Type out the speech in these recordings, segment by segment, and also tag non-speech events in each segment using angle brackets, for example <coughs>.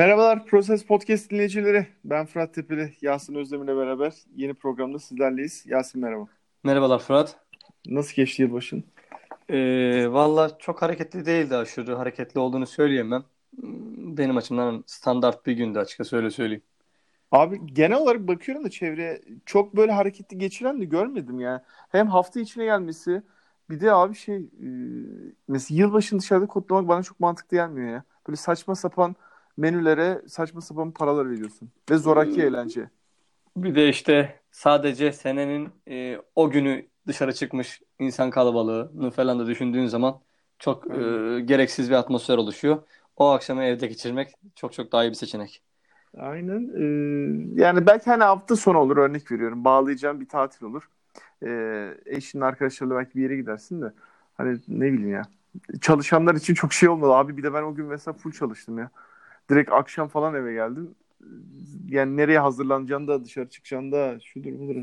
Merhabalar Proses Podcast dinleyicileri. Ben Fırat Tepeli, Yasin Özdemir'le beraber yeni programda sizlerleyiz. Yasin merhaba. Merhabalar Fırat. Nasıl geçti yılbaşın? Ee, Valla çok hareketli değildi aşırı. Hareketli olduğunu söyleyemem. Benim açımdan standart bir gündü açıkçası öyle söyleyeyim. Abi genel olarak bakıyorum da çevreye çok böyle hareketli geçiren de görmedim yani. Hem hafta içine gelmesi bir de abi şey e, mesela yılbaşını dışarıda kutlamak bana çok mantıklı gelmiyor ya. Böyle saçma sapan menülere saçma sapan paralar veriyorsun. Ve zoraki eğlence. Bir de işte sadece senenin e, o günü dışarı çıkmış insan kalabalığını falan da düşündüğün zaman çok e, gereksiz bir atmosfer oluşuyor. O akşamı evde geçirmek çok çok daha iyi bir seçenek. Aynen. Ee, yani belki hani hafta sonu olur örnek veriyorum. Bağlayacağım bir tatil olur. Ee, eşinin arkadaşlarıyla belki bir yere gidersin de. Hani ne bileyim ya. Çalışanlar için çok şey olmadı. Abi bir de ben o gün mesela full çalıştım ya. Direkt akşam falan eve geldim. Yani nereye hazırlanacağını da dışarı çıkacağını da şudur budur.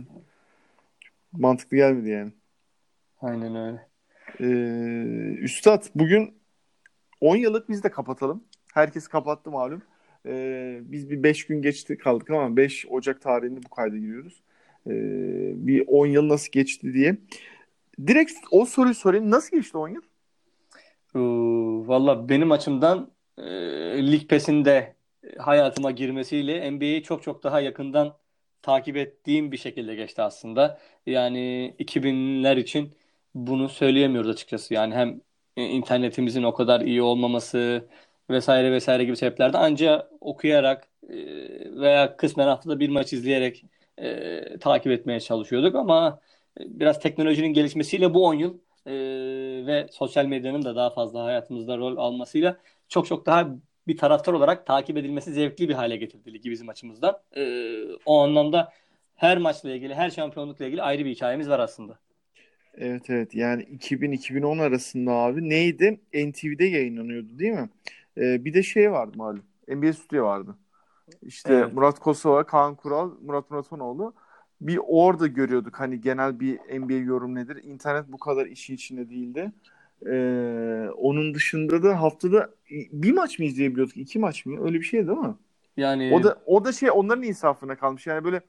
Mantıklı gelmedi yani. Aynen öyle. Ee, Üstad bugün 10 yıllık biz de kapatalım. Herkes kapattı malum. Ee, biz bir 5 gün geçti kaldık ama 5 Ocak tarihinde bu kayda giriyoruz. Ee, bir 10 yıl nasıl geçti diye. Direkt o soruyu sorayım. Nasıl geçti 10 yıl? Valla benim açımdan e, lig pesinde hayatıma girmesiyle NBA'yi çok çok daha yakından takip ettiğim bir şekilde geçti aslında. Yani 2000'ler için bunu söyleyemiyoruz açıkçası. Yani hem internetimizin o kadar iyi olmaması vesaire vesaire gibi sebeplerden ancak okuyarak e, veya kısmen haftada bir maç izleyerek e, takip etmeye çalışıyorduk ama biraz teknolojinin gelişmesiyle bu 10 yıl e, ve sosyal medyanın da daha fazla hayatımızda rol almasıyla çok çok daha bir taraftar olarak takip edilmesi zevkli bir hale getirdi ligi bizim açımızdan. E, o anlamda her maçla ilgili, her şampiyonlukla ilgili ayrı bir hikayemiz var aslında. Evet evet yani 2000-2010 arasında abi neydi? NTV'de yayınlanıyordu değil mi? Ee, bir de şey vardı malum. NBA Stüdyo vardı. İşte evet. Murat Kosova, Kaan Kural, Murat Muratanoğlu. Bir orada görüyorduk hani genel bir NBA yorum nedir. İnternet bu kadar işin içinde değildi. Ee, onun dışında da haftada bir maç mı izleyebiliyorduk? iki maç mı? Öyle bir şey değil mi? Yani o da o da şey onların insafına kalmış. Yani böyle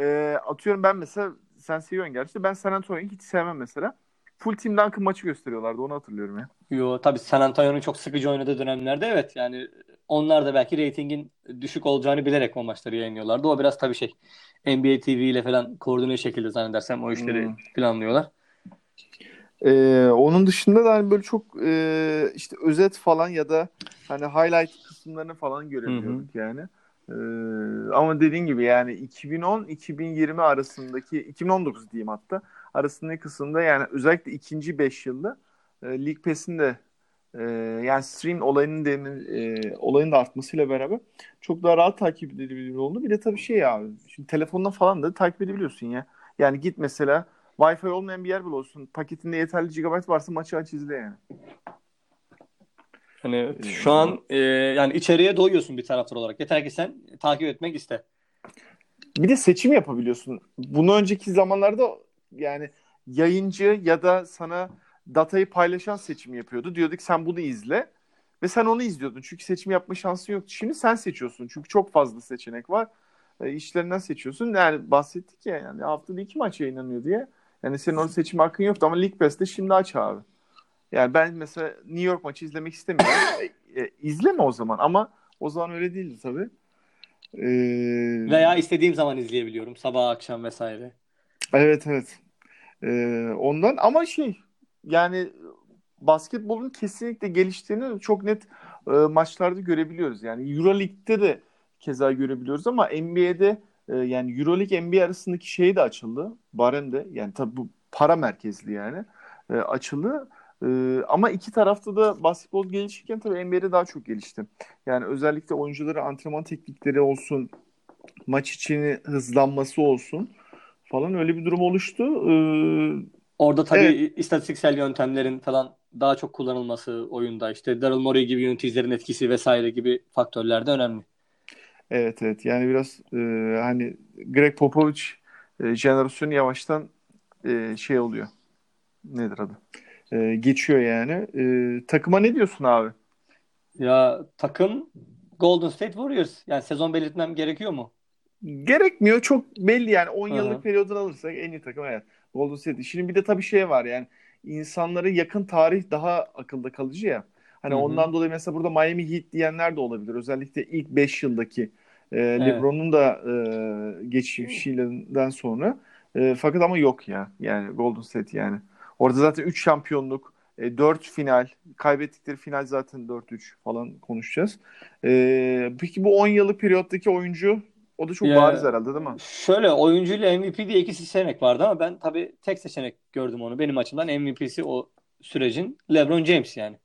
e, atıyorum ben mesela sen seviyorsun gerçi. Ben San Antonio'yu hiç sevmem mesela. Full Team Duncan maçı gösteriyorlardı. Onu hatırlıyorum ya. Yo tabii San Antonio'nun çok sıkıcı oynadığı dönemlerde evet. Yani onlar da belki reytingin düşük olacağını bilerek o maçları yayınlıyorlardı. O biraz tabii şey NBA TV ile falan koordine şekilde zannedersem o işleri hmm. planlıyorlar. Ee, onun dışında da hani böyle çok e, işte özet falan ya da hani highlight kısımlarını falan görebiliyorduk yani. Ee, ama dediğin gibi yani 2010-2020 arasındaki 2019 diyeyim hatta arasındaki kısımda yani özellikle ikinci 5 yılda e, League Pass'in de e, yani stream olayının demin, e, olayın da artmasıyla beraber çok daha rahat takip edilebilir oldu. Bir de tabii şey abi şimdi telefondan falan da takip edebiliyorsun ya. Yani git mesela Wi-Fi olmayan bir yer bile olsun. Paketinde yeterli GB varsa maçı aç izle yani. Hani şu an e, yani içeriye doyuyorsun bir taraftar olarak. Yeter ki sen takip etmek iste. Bir de seçim yapabiliyorsun. Bunu önceki zamanlarda yani yayıncı ya da sana datayı paylaşan seçim yapıyordu. Diyorduk sen bunu izle ve sen onu izliyordun. Çünkü seçim yapma şansın yoktu. Şimdi sen seçiyorsun. Çünkü çok fazla seçenek var. E, işlerinden seçiyorsun. Yani bahsettik ya yani haftada iki maç yayınlanıyor diye. Yani senin onu seçim hakkın yoktu ama League Pass'te şimdi aç abi. Yani ben mesela New York maçı izlemek istemiyorum. e, <coughs> e, izleme o zaman ama o zaman öyle değildi tabii. Ee, Veya istediğim zaman izleyebiliyorum. Sabah, akşam vesaire. Evet evet. Ee, ondan ama şey yani basketbolun kesinlikle geliştiğini çok net e, maçlarda görebiliyoruz. Yani Euroleague'de de keza görebiliyoruz ama NBA'de e, yani Euroleague NBA arasındaki şey de açıldı. Barem de yani tabii bu para merkezli yani e, açıldı. E, ama iki tarafta da basketbol gelişirken tabii NBA'de daha çok gelişti. Yani özellikle oyuncuları antrenman teknikleri olsun, maç içini hızlanması olsun falan öyle bir durum oluştu. Ee, Orada tabii evet. istatistiksel yöntemlerin falan daha çok kullanılması oyunda işte Daryl Morey gibi yöneticilerin etkisi vesaire gibi faktörler de önemli. Evet evet yani biraz e, hani Greg Popovich e, jenerasyonu yavaştan e, şey oluyor. Nedir adı? E, geçiyor yani. E, takıma ne diyorsun abi? Ya takım Golden State Warriors. Yani sezon belirtmem gerekiyor mu? Gerekmiyor. Çok belli yani. 10 Hı hı. yıllık periyodunu alırsak en iyi takım evet. Golden State. Şimdi bir de tabii şey var yani. insanlara yakın tarih daha akılda kalıcı ya. Hani Hı hı. ondan dolayı mesela burada Miami Heat diyenler de olabilir. Özellikle ilk 5 yıldaki e, Evet. LeBron'un da e, geçişinden sonra. E, fakat ama yok ya. Yani Golden State yani. Orada zaten 3 şampiyonluk, e, 4 final, kaybettikleri final zaten 4-3 falan konuşacağız. E, peki bu 10 yıllık periyottaki oyuncu o da çok Ya- bariz herhalde değil mi? Şöyle oyuncuyla MVP diye iki seçenek vardı ama ben tabii tek seçenek gördüm onu. Benim açımdan MVP'si o sürecin LeBron James yani.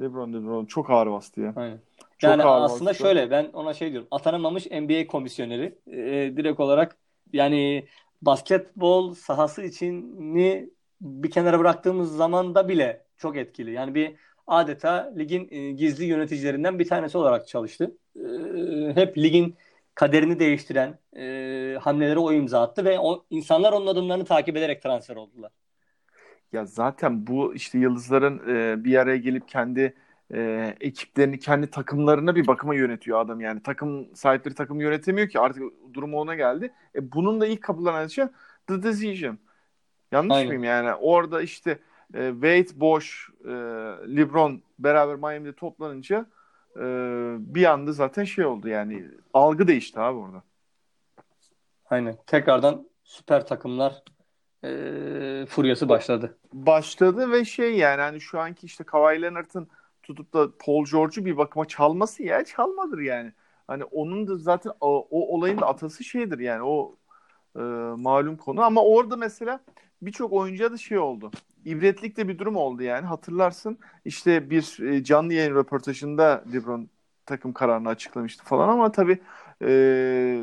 LeBron LeBron çok ağır bastı ya. Aynen. Yani aslında bastı. şöyle ben ona şey diyorum. Atanamamış NBA komisyoneri. Ee, direkt olarak yani basketbol sahası içini bir kenara bıraktığımız zaman da bile çok etkili. Yani bir adeta ligin e, gizli yöneticilerinden bir tanesi olarak çalıştı. Ee, hep ligin kaderini değiştiren e, hamlelere o imza attı ve o insanlar onun adımlarını takip ederek transfer oldular. Ya zaten bu işte yıldızların e, bir araya gelip kendi e, ekiplerini, kendi takımlarına bir bakıma yönetiyor adam yani. Takım sahipleri takımı yönetemiyor ki artık durumu ona geldi. E, bunun da ilk kapılanan şey The Decision. Yanlış Aynen. mıyım yani? Orada işte e, Wade, Bosh, e, LeBron beraber Miami'de toplanınca e, bir anda zaten şey oldu yani algı değişti abi orada. Aynen. Tekrardan süper takımlar e, furyası başladı. başladı ve şey yani hani şu anki işte Kawhi Leonard'ın tutup da Paul George'u bir bakıma çalması ya çalmadır yani. Hani onun da zaten o, o olayın da atası şeydir yani o e, malum konu ama orada mesela birçok oyuncuya da şey oldu. İbretlik de bir durum oldu yani hatırlarsın işte bir e, canlı yayın röportajında LeBron takım kararını açıklamıştı falan ama tabii e,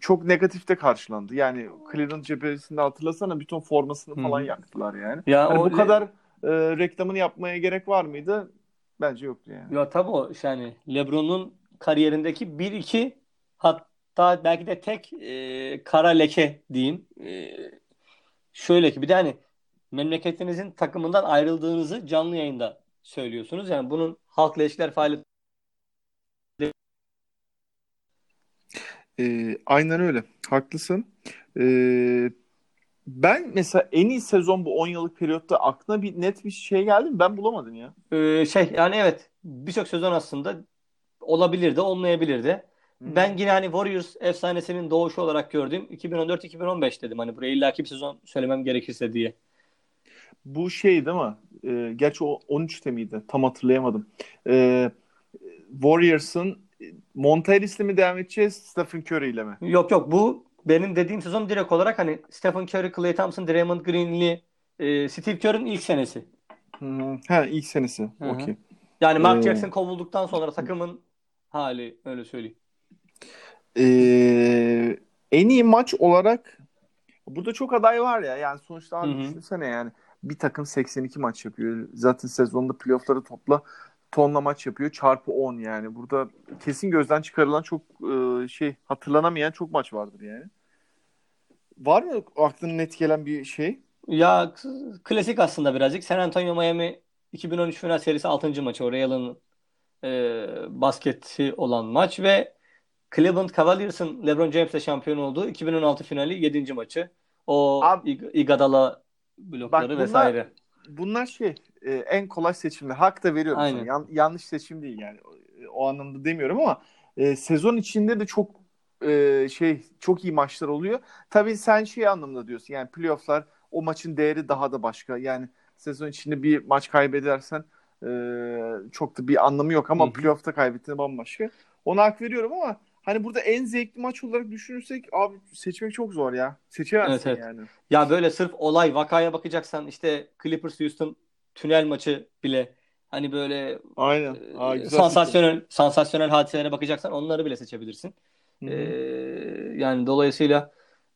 çok negatifte karşılandı. Yani Cleveland cephesinde hatırlasana bir ton formasını falan hı. yaktılar yani. Ya Hani o bu kadar e, reklamını yapmaya gerek var mıydı? Bence yoktu yani. Ya tabii o yani LeBron'un kariyerindeki 1-2 hatta belki de tek e, kara leke diyeyim. E, şöyle ki bir de hani memleketinizin takımından ayrıldığınızı canlı yayında söylüyorsunuz. Yani bunun halkla ilişkiler faaliyeti E, aynen öyle. Haklısın. E, ben mesela en iyi sezon bu 10 yıllık periyotta aklına bir net bir şey geldi mi? Ben bulamadım ya. Ee, şey yani evet birçok sezon aslında olabilirdi, olmayabilirdi. Ben yine hani Warriors efsanesinin doğuşu olarak gördüğüm 2014-2015 dedim. Hani buraya illaki bir sezon söylemem gerekirse diye. Bu şey değil mi? E, gerçi o 13'te miydi? Tam hatırlayamadım. E, Warriors'ın Monteris'le mi devam edeceğiz? Stephen Curry ile mi? Yok yok bu benim dediğim sezon direkt olarak hani Stephen Curry, Klay Thompson, Draymond Green'li e, Steve Kerr'ın ilk senesi. Hı, ha ilk senesi. Okey. Yani Mark Ee, Jackson kovulduktan sonra takımın hali öyle söyleyeyim. Ee, en iyi maç olarak burada çok aday var ya. Yani sonuçta abi Hı hı. düşünsene yani bir takım 82 maç yapıyor. Zaten sezonda playoff'ları topla tonla maç yapıyor. Çarpı 10 yani. Burada kesin gözden çıkarılan çok e, şey hatırlanamayan çok maç vardır yani. Var mı aklına net gelen bir şey? Ya klasik aslında birazcık. San Antonio Miami 2013 final serisi 6. maçı. O Real'ın e, basketi olan maç ve Cleveland Cavaliers'ın LeBron James'le şampiyon olduğu 2016 finali 7. maçı. O Abi- Ig- Iguodala blokları bunlar- vesaire. Bunlar şey e, en kolay seçimler. Hak da veriyorum Aynen. sana. Yan- yanlış seçim değil yani. O, anlamda demiyorum ama e, sezon içinde de çok e, şey çok iyi maçlar oluyor. Tabii sen şey anlamda diyorsun. Yani playoff'lar o maçın değeri daha da başka. Yani sezon içinde bir maç kaybedersen e, çok da bir anlamı yok ama Hı hı. playoff'ta kaybettiğinde bambaşka. Ona hak veriyorum ama hani burada en zevkli maç olarak düşünürsek abi seçmek çok zor ya. Seçemezsin Evet, evet. yani. Ya böyle sırf olay vakaya bakacaksan işte Clippers Houston tünel maçı bile hani böyle Aynen. e, Aa, güzel sansasyonel sansasyonel hadiselere bakacaksan onları bile seçebilirsin. Ee, yani dolayısıyla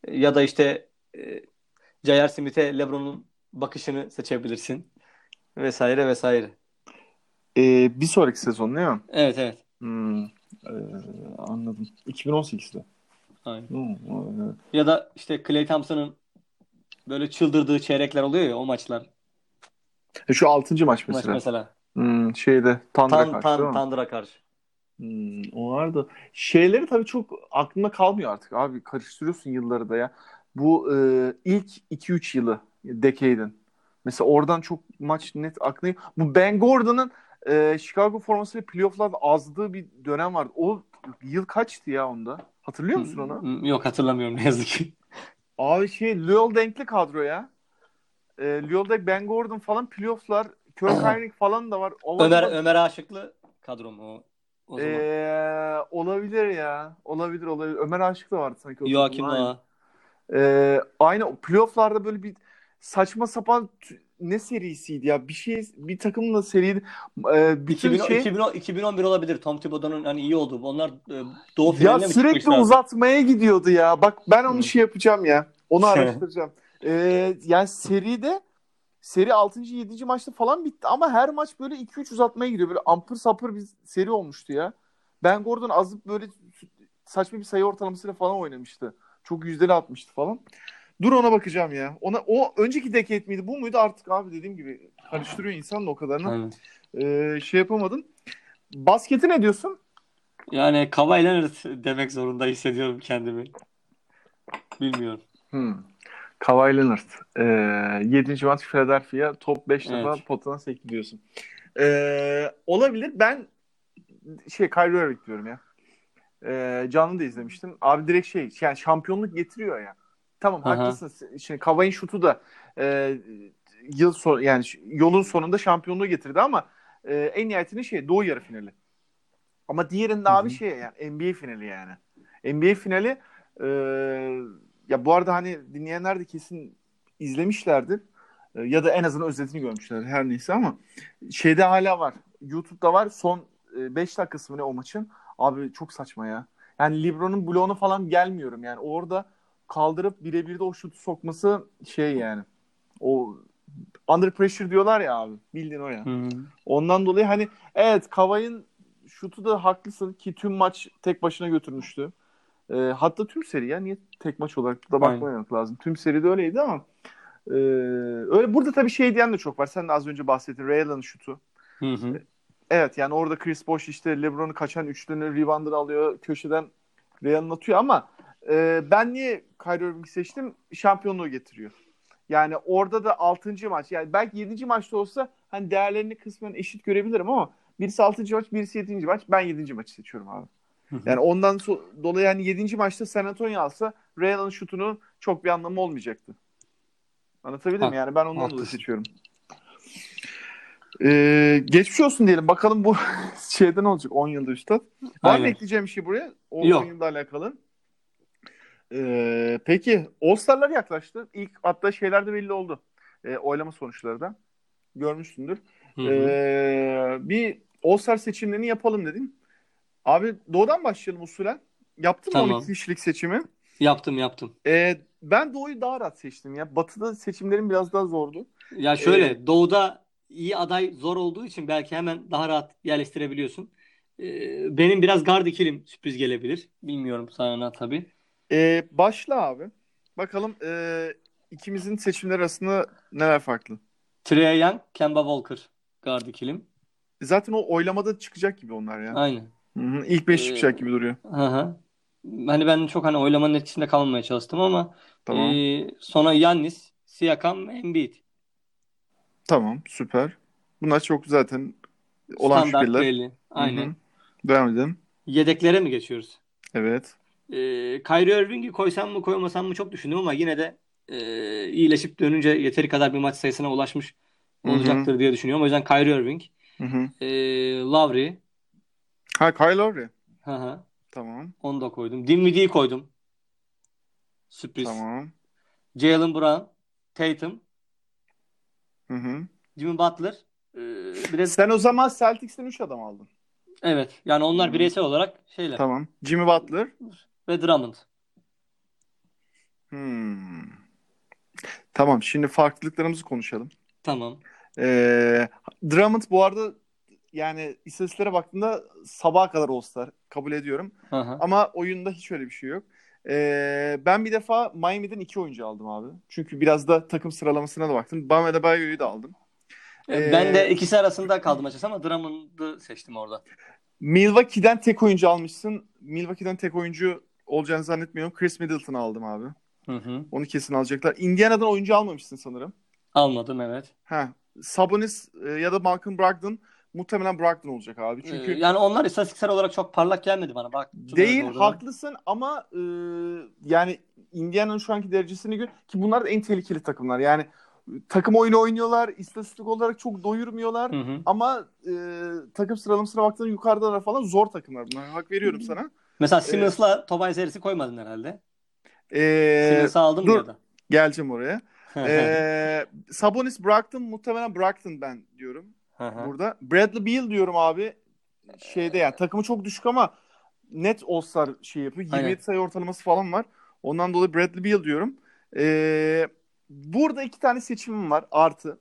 ya da işte e, J.R. Smith'e LeBron'un bakışını seçebilirsin. Vesaire vesaire. Ee, bir sonraki sezon değil mi? Evet evet. Hmm, ee, anladım. 2018'de. Aynen. Hmm, evet. Ya da işte Klay Thompson'ın böyle çıldırdığı çeyrekler oluyor ya o maçlar. E, Şu 6. maç Maç mesela. mesela. Hmm, şeyde Thunder'a Tan, karşı değil tan, mi? Thunder'a karşı. Hmm, o vardı. Şeyleri tabii çok aklımda kalmıyor artık abi. Karıştırıyorsun yılları da ya. Bu e, ilk 2-3 yılı Decade'in. Mesela oradan çok maç net aklına... Bu Ben Gordon'ın e, Chicago formasıyla playoff'larda azdığı bir dönem vardı. O yıl kaçtı ya onda? Hatırlıyor musun onu? Yok hatırlamıyorum ne yazık ki. Abi şey Lowell Denk'li kadro ya. E, Denk, Ben Gordon falan playoff'lar Kirk Heinrich falan da var. O Ömer, var. Ömer Aşıklı kadro mu o? o zaman. Ee, olabilir ya. Olabilir olabilir. Ömer Aşık da vardı sanki. Joakim Noah. Ee, aynı playoff'larda böyle bir saçma sapan ne serisiydi ya? Bir şey bir takımla seriydi. Ee, bütün 2010, şey 2010, 2011 olabilir. Tom Thibodeau'nun hani iyi olduğu. Onlar e, Doğu finaline Ya sürekli uzatmaya gidiyordu ya. Bak ben onu Hı. şey yapacağım ya. Onu <laughs> araştıracağım. Ee, yani seride seri 6. 7. maçta falan bitti ama her maç böyle 2-3 uzatmaya gidiyor. Böyle ampır sapır bir seri olmuştu ya. Ben Gordon azıp böyle saçma bir sayı ortalamasıyla falan oynamıştı. Çok yüzdeli atmıştı falan. Dur ona bakacağım ya. Ona o önceki decade miydi? Bu muydu artık abi dediğim gibi karıştırıyor insanla o kadarını. Ee, şey yapamadım. Basketi ne diyorsun? Yani Kawhi Leonard demek zorunda hissediyorum kendimi. Bilmiyorum. Hmm. Kawhi Leonard. Ee, 7. maç Philadelphia top 5 evet. defa potana sekti diyorsun. Ee, olabilir. Ben şey Kyrie Irving diyorum ya. Ee, canlı da izlemiştim. Abi direkt şey yani şampiyonluk getiriyor ya. Tamam Aha. haklısın. Şimdi Kavay'ın şutu da e, yıl son yani yolun sonunda şampiyonluğu getirdi ama e, en nihayetinde şey Doğu yarı finali. Ama diğerinde Hı-hı. abi şey yani NBA finali yani. NBA finali e, ya bu arada hani dinleyenler de kesin izlemişlerdir. E, ya da en azından özetini görmüşler her neyse ama şeyde hala var. YouTube'da var. Son 5 e, dakikası mı ne o maçın? Abi çok saçma ya. Yani LeBron'un bloğunu falan gelmiyorum yani. Orada kaldırıp birebir de o şutu sokması şey yani. O under pressure diyorlar ya abi. Bildiğin o ya. Hı-hı. Ondan dolayı hani evet Kavay'ın şutu da haklısın ki tüm maç tek başına götürmüştü. E, hatta tüm seri ya niye tek maç olarak da bakmamak lazım. Tüm seri de öyleydi ama e, öyle burada tabii şey diyen de çok var. Sen de az önce bahsettin. Ray Allen'ın şutu. Hı hı. Evet yani orada Chris Bosh işte LeBron'u kaçan üçlünü reboundını alıyor. Köşeden Ray Allen atıyor ama e, ben niye Kyrie Irving seçtim? Şampiyonluğu getiriyor. Yani orada da 6. maç yani belki 7. maçta olsa hani değerlerini kısmen eşit görebilirim ama birisi 6. maç birisi 7. maç ben 7. maçı seçiyorum abi. Yani ondan so- dolayı yani 7. maçta San Antonio alsa Real'ın şutunu çok bir anlamı olmayacaktı. Anlatabildim mi? Yani ben ondan dolayı seçiyorum. Ee, geçmiş olsun diyelim. Bakalım bu <laughs> şeyden olacak 10 yılda üstad. Var mı ekleyeceğim bir şey buraya? 10 Yok. yılda alakalı. Ee, peki All-Star'lar yaklaştı. İlk hatta şeyler de belli oldu. Ee, oylama sonuçları da. Görmüşsündür. Hı hı. Ee, bir All-Star seçimlerini yapalım dedim. Abi Doğu'dan başlayalım usulen. Yaptın tamam. mı 12 kişilik seçimi? Yaptım yaptım. Ee, ben Doğu'yu daha rahat seçtim ya. Batı'da seçimlerim biraz daha zordu. Ya şöyle ee, Doğu'da iyi aday zor olduğu için belki hemen daha rahat yerleştirebiliyorsun. Ee, benim biraz guard ikilim sürpriz gelebilir. Bilmiyorum sana tabii. Ee, başla abi. Bakalım e, ikimizin seçimleri arasında neler farklı? Trey Young, Kemba Walker guard ikilim. Zaten o oylamada çıkacak gibi onlar ya. Aynen. Hı-hı. İlk 5 ee, çıkacak gibi duruyor. Hı hı. Hani ben çok hani oylamanın etkisinde kalmamaya çalıştım ama tamam. e, sonra Yannis, Siakam, Embiid. Tamam süper. Bunlar çok zaten olan Standart şüpheliler. belli. Aynen. Devam edelim. Yedeklere mi geçiyoruz? Evet. E, Kyrie Irving'i koysam mı koymasam mı çok düşündüm ama yine de e, iyileşip dönünce yeteri kadar bir maç sayısına ulaşmış olacaktır Hı-hı. diye düşünüyorum. O yüzden Kyrie Irving, Hı-hı. e, Lowry, Ha Kyle Lowry. Hı hı. Tamam. Onu da koydum. Dinwiddie'yi koydum. Sürpriz. Tamam. Jalen Brown, Tatum, Hı hı. Jimmy Butler. Ee, bir de Sen o zaman Celtics'ten 3 adam aldın. evet. Yani onlar Hı. bireysel olarak şeyler. Tamam. Jimmy Butler. Ve Drummond. Hmm. Tamam. Şimdi farklılıklarımızı konuşalım. Tamam. Ee, Drummond bu arada yani istatistiklere baktığımda sabaha kadar All-Star kabul ediyorum. Aha. Ama oyunda hiç öyle bir şey yok. Ee, ben bir defa Miami'den iki oyuncu aldım abi. Çünkü biraz da takım sıralamasına da baktım. Bam Adebayo'yu da aldım. Ee, ben de ikisi arasında kaldım açıkçası ama Drummond'ı seçtim orada. Milwaukee'den tek oyuncu almışsın. Milwaukee'den tek oyuncu olacağını zannetmiyorum. Chris Middleton aldım abi. Hı hı. Onu kesin alacaklar. Indiana'dan oyuncu almamışsın sanırım. Almadım evet. Ha, Sabonis e, ya da Malcolm Brogdon muhtemelen Brogdon olacak abi. Çünkü Ee, yani onlar istatistiksel olarak çok parlak gelmedi bana. Bak, değil doğru. haklısın ama e, yani Indiana'nın şu anki derecesini gör ki bunlar da en tehlikeli takımlar. Yani takım oyunu oynuyorlar. istatistik olarak çok doyurmuyorlar. Hı hı. Ama e, takım sıralamasına baktığında yukarıdalar falan zor takımlar bunlar. Hak veriyorum sana. Mesela Simmons'la Tobias Harris'i koymadın herhalde. Ee, Simmons'ı aldın dur. mı ya da? geleceğim oraya. Ee, <laughs> Sabonis Brogdon muhtemelen Brogdon ben diyorum Hı hı. burada. Bradley Beal diyorum abi. Şeyde yani takımı çok düşük ama net All-Star şey yapıyor. 27 Aynen. sayı ortalaması falan var. Ondan dolayı Bradley Beal diyorum. Ee, burada iki tane seçimim var artı.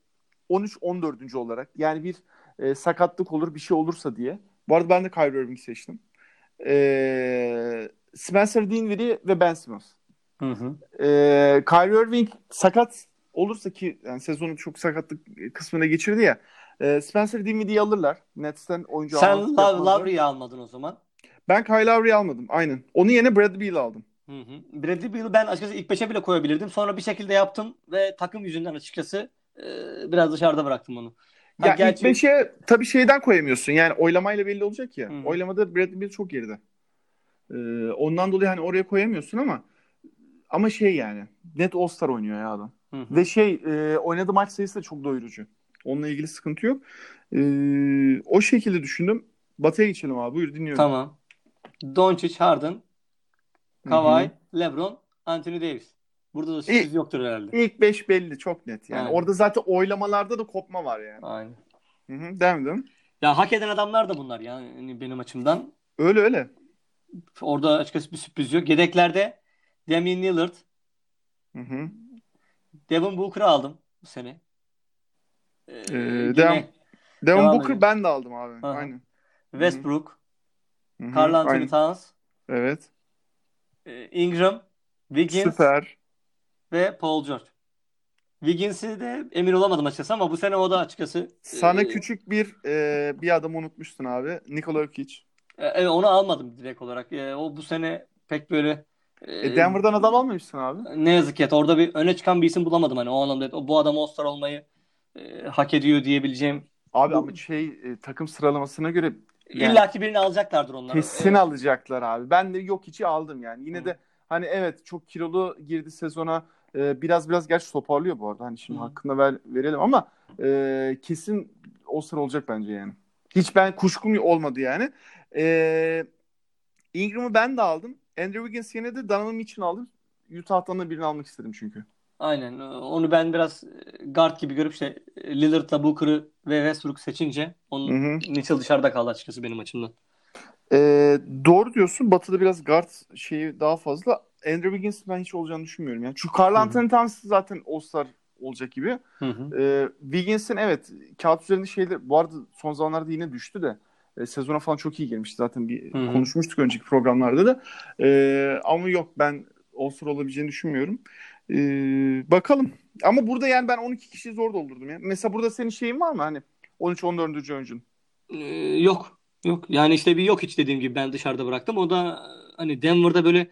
13-14. olarak. Yani bir e, sakatlık olur bir şey olursa diye. Bu arada ben de Kyrie Irving'i seçtim. Ee, Spencer Dinwiddie ve Ben Simmons. Hı hı. Ee, Kyrie Irving sakat olursa ki yani sezonu çok sakatlık kısmına geçirdi ya. E, Spencer Dinwiddie'yi alırlar. Nets'ten oyuncu Sen yapmazlar. Lowry'i almadın o zaman. Ben Kyle Lowry'i almadım. Aynen. Onun yerine Bradley Beal aldım. Hı hı. Bradley Beal'ı ben açıkçası ilk beşe bile koyabilirdim. Sonra bir şekilde yaptım ve takım yüzünden açıkçası e, biraz dışarıda bıraktım onu. Ha, Ya gerçi- ilk beşe tabii şeyden koyamıyorsun. Yani oylamayla belli olacak ya. Hı hı. Oylamada Bradley Beal çok geride. Ee, ondan dolayı hani oraya koyamıyorsun ama ama şey yani net All-Star oynuyor ya adam. Hı hı. Ve şey e, oynadığı maç sayısı da çok doyurucu. Onunla ilgili sıkıntı yok. E, o şekilde düşündüm. Batı'ya geçelim abi. Buyur dinliyorum. Tamam. Doncic, Harden, Kawhi, LeBron, Anthony Davis. Burada da sürpriz yoktur herhalde. İlk 5 belli çok net. Yani Aynen. orada zaten oylamalarda da kopma var yani. Aynen. Hı hı, devam edelim. Ya hak eden adamlar da bunlar yani benim açımdan. Öyle öyle. Orada açıkçası bir sürpriz yok. Yedeklerde Damian Lillard, Hı hı. Devin Booker'ı aldım bu sene. Ee, devam- Devin Devam Booker ben de aldım abi. Aha. Aynen. Westbrook, Hı hı, Karl Anthony aynen. Towns, Evet. e, Ingram, Wiggins Süper. ve Paul George. Wiggins'i de emin olamadım açıkçası ama bu sene o da açıkçası Sana e, küçük bir e, bir adam unutmuşsun abi. Nikola Jokic. e, evet, onu almadım direkt olarak. E, o bu sene pek böyle e, E, Denver'dan adam almamışsın abi. ne yazık ki orada bir öne çıkan bir isim bulamadım hani o anlamda o- bu adam All-Star olmayı e, hak ediyor diyebileceğim. Abi ama şey e, takım sıralamasına göre Yani- İlla ki birini alacaklardır onlar. kesin E, alacaklar abi. Ben de yok içi aldım yani. Yine Hı. de hani evet çok kilolu girdi sezona. E, biraz biraz gerçi toparlıyor bu arada. Hani şimdi Hı. hakkında ver, verelim ama e, kesin o sıra olacak bence yani. Hiç ben kuşkum olmadı yani. E, Ingram'ı ben de aldım. Andrew Wiggins yerine de Donovan Mitchell aldım. Utah'tan da birini almak istedim çünkü. Aynen. Onu ben biraz e, guard gibi görüp işte e, Lillard'la Booker'ı ve Westbrook seçince onun Hı hı. Mitchell dışarıda kaldı açıkçası benim açımdan. Ee, doğru diyorsun. Batı'da biraz guard şeyi daha fazla. Andrew Wiggins ben hiç olacağını düşünmüyorum. Yani Hı hı. Anthony Towns zaten All-Star olacak gibi. Hı hı. Ee, Wiggins'in evet kağıt üzerinde şeyler bu arada son zamanlarda yine düştü de e, sezona falan çok iyi girmişti zaten bir Hı hı. konuşmuştuk önceki programlarda da. Ee, ama yok ben All-Star olabileceğini düşünmüyorum. Ee, bakalım. Ama burada yani ben 12 kişiyi zor doldurdum ya. Mesela burada senin şeyin var mı hani 13-14. oyuncun? Ee, yok. Yok. Yani işte bir yok hiç dediğim gibi ben dışarıda bıraktım. O da hani Denver'da böyle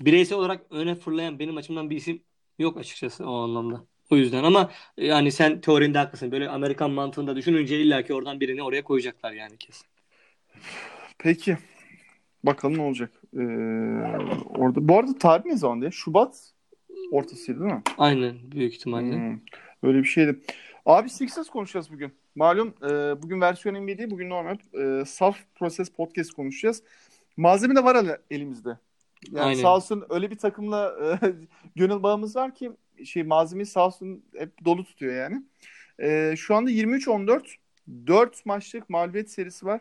bireysel olarak öne fırlayan benim açımdan bir isim yok açıkçası o anlamda. O yüzden ama yani sen teorinde haklısın. Böyle Amerikan mantığında düşününce illaki oradan birini oraya koyacaklar yani kesin. Peki. Bakalım ne olacak. Ee, orada. Bu arada tarih ne zaman diye? Şubat ortasıydı değil mi? Aynen büyük ihtimalle. Hmm, Öyle bir şeydi. Abi Sixers konuşacağız bugün. Malum e, bugün versiyon NBA değil, bugün normal e, Saf Process Podcast konuşacağız. Malzeme de var ele- elimizde. Yani Aynen. sağ olsun öyle bir takımla e, <laughs> gönül bağımız var ki şey malzemeyi sağ olsun hep dolu tutuyor yani. E, şu anda 23-14 4 maçlık mağlubiyet serisi var.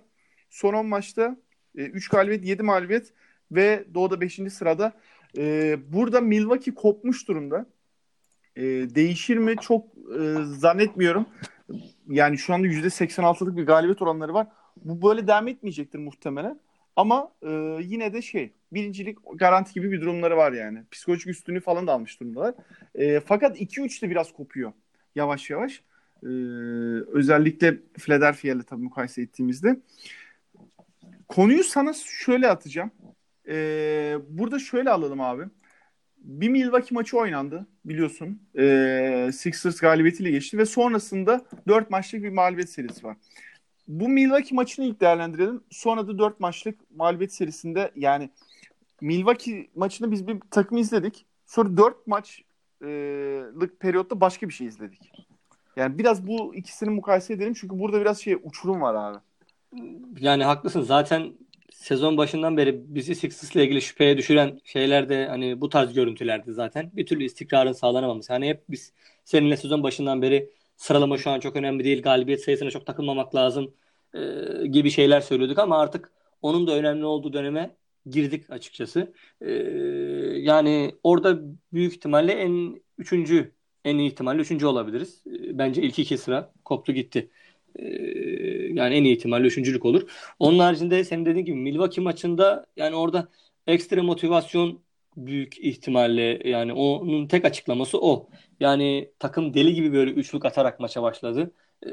Son 10 maçta 3 galibiyet 7 mağlubiyet ve Doğu'da 5. sırada. E, burada Milwaukee kopmuş durumda. E, değişir mi çok e, zannetmiyorum. Yani şu anda %86'lık bir galibiyet oranları var. Bu böyle devam etmeyecektir muhtemelen. Ama e, yine de şey birincilik garanti gibi bir durumları var yani. Psikolojik üstünlüğü falan da almış durumdalar. E, fakat 2-3 de biraz kopuyor yavaş yavaş. E, özellikle Philadelphia ile tabii mukayese ettiğimizde. konuyu sana şöyle atacağım. Ee, burada şöyle alalım abi. Bir Milwaukee maçı oynandı biliyorsun. Ee, Sixers galibiyetiyle geçti ve sonrasında 4 maçlık bir mağlubiyet serisi var. Bu Milwaukee maçını ilk değerlendirelim. Sonra da 4 maçlık mağlubiyet serisinde yani Milwaukee maçını biz bir takım izledik. Sonra 4 maçlık periyotta başka bir şey izledik. Yani biraz bu ikisini mukayese edelim çünkü burada biraz şey uçurum var abi. Yani haklısın. Zaten sezon başından beri bizi Sixers'la ilgili şüpheye düşüren şeyler de hani bu tarz görüntülerdi zaten. Bir türlü istikrarın sağlanamaması. Hani hep biz seninle sezon başından beri sıralama şu an çok önemli değil. Galibiyet sayısına çok takılmamak lazım e, gibi şeyler söylüyorduk ama artık onun da önemli olduğu döneme girdik açıkçası. E, yani orada büyük ihtimalle en üçüncü en iyi ihtimalle üçüncü olabiliriz. E, bence ilk iki sıra koptu gitti. E, yani en iyi ihtimalle üçüncülük olur. Onun haricinde senin dediğin gibi Milwaukee maçında yani orada ekstra motivasyon büyük ihtimalle yani onun tek açıklaması o. Yani takım deli gibi böyle üçlük atarak maça başladı. Ee,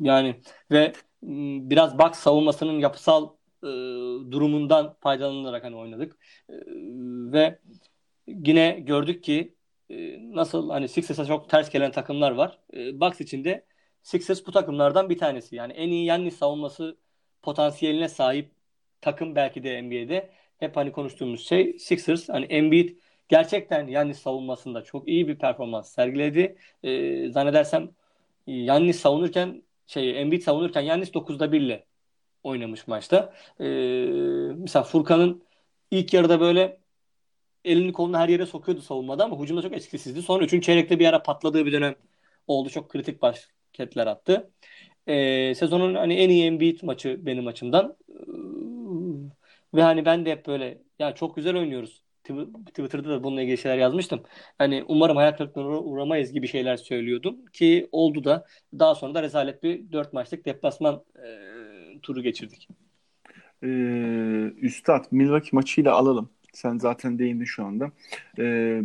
yani ve biraz Bucks savunmasının yapısal e, durumundan faydalanarak hani oynadık. E, ve yine gördük ki e, nasıl hani Sixers'a çok ters gelen takımlar var. E, Bucks için de Sixers bu takımlardan bir tanesi. Yani en iyi Yannis savunması potansiyeline sahip takım belki de NBA'de hep hani konuştuğumuz şey Sixers. Hani Embiid gerçekten Yannis savunmasında çok iyi bir performans sergiledi. E, zannedersem Yannis savunurken şey Embiid savunurken Yannis 9'da 1 ile oynamış maçta. E, mesela Furkan'ın ilk yarıda böyle elini kolunu her yere sokuyordu savunmada ama hücumda çok etkisizdi. Sonra 3. çeyrekte bir ara patladığı bir dönem oldu. Çok kritik basketler attı. E, sezonun hani en iyi Embiid maçı benim açımdan. Ve hani ben de hep böyle ya çok güzel oynuyoruz. Twitter'da da bununla ilgili şeyler yazmıştım. Hani umarım hayat kırıklığına uğramayız gibi şeyler söylüyordum ki oldu da daha sonra da rezalet bir 4 maçlık deplasman e, turu geçirdik. Ee, Üstad Milwaukee maçıyla alalım. Sen zaten değindin şu anda. Ee,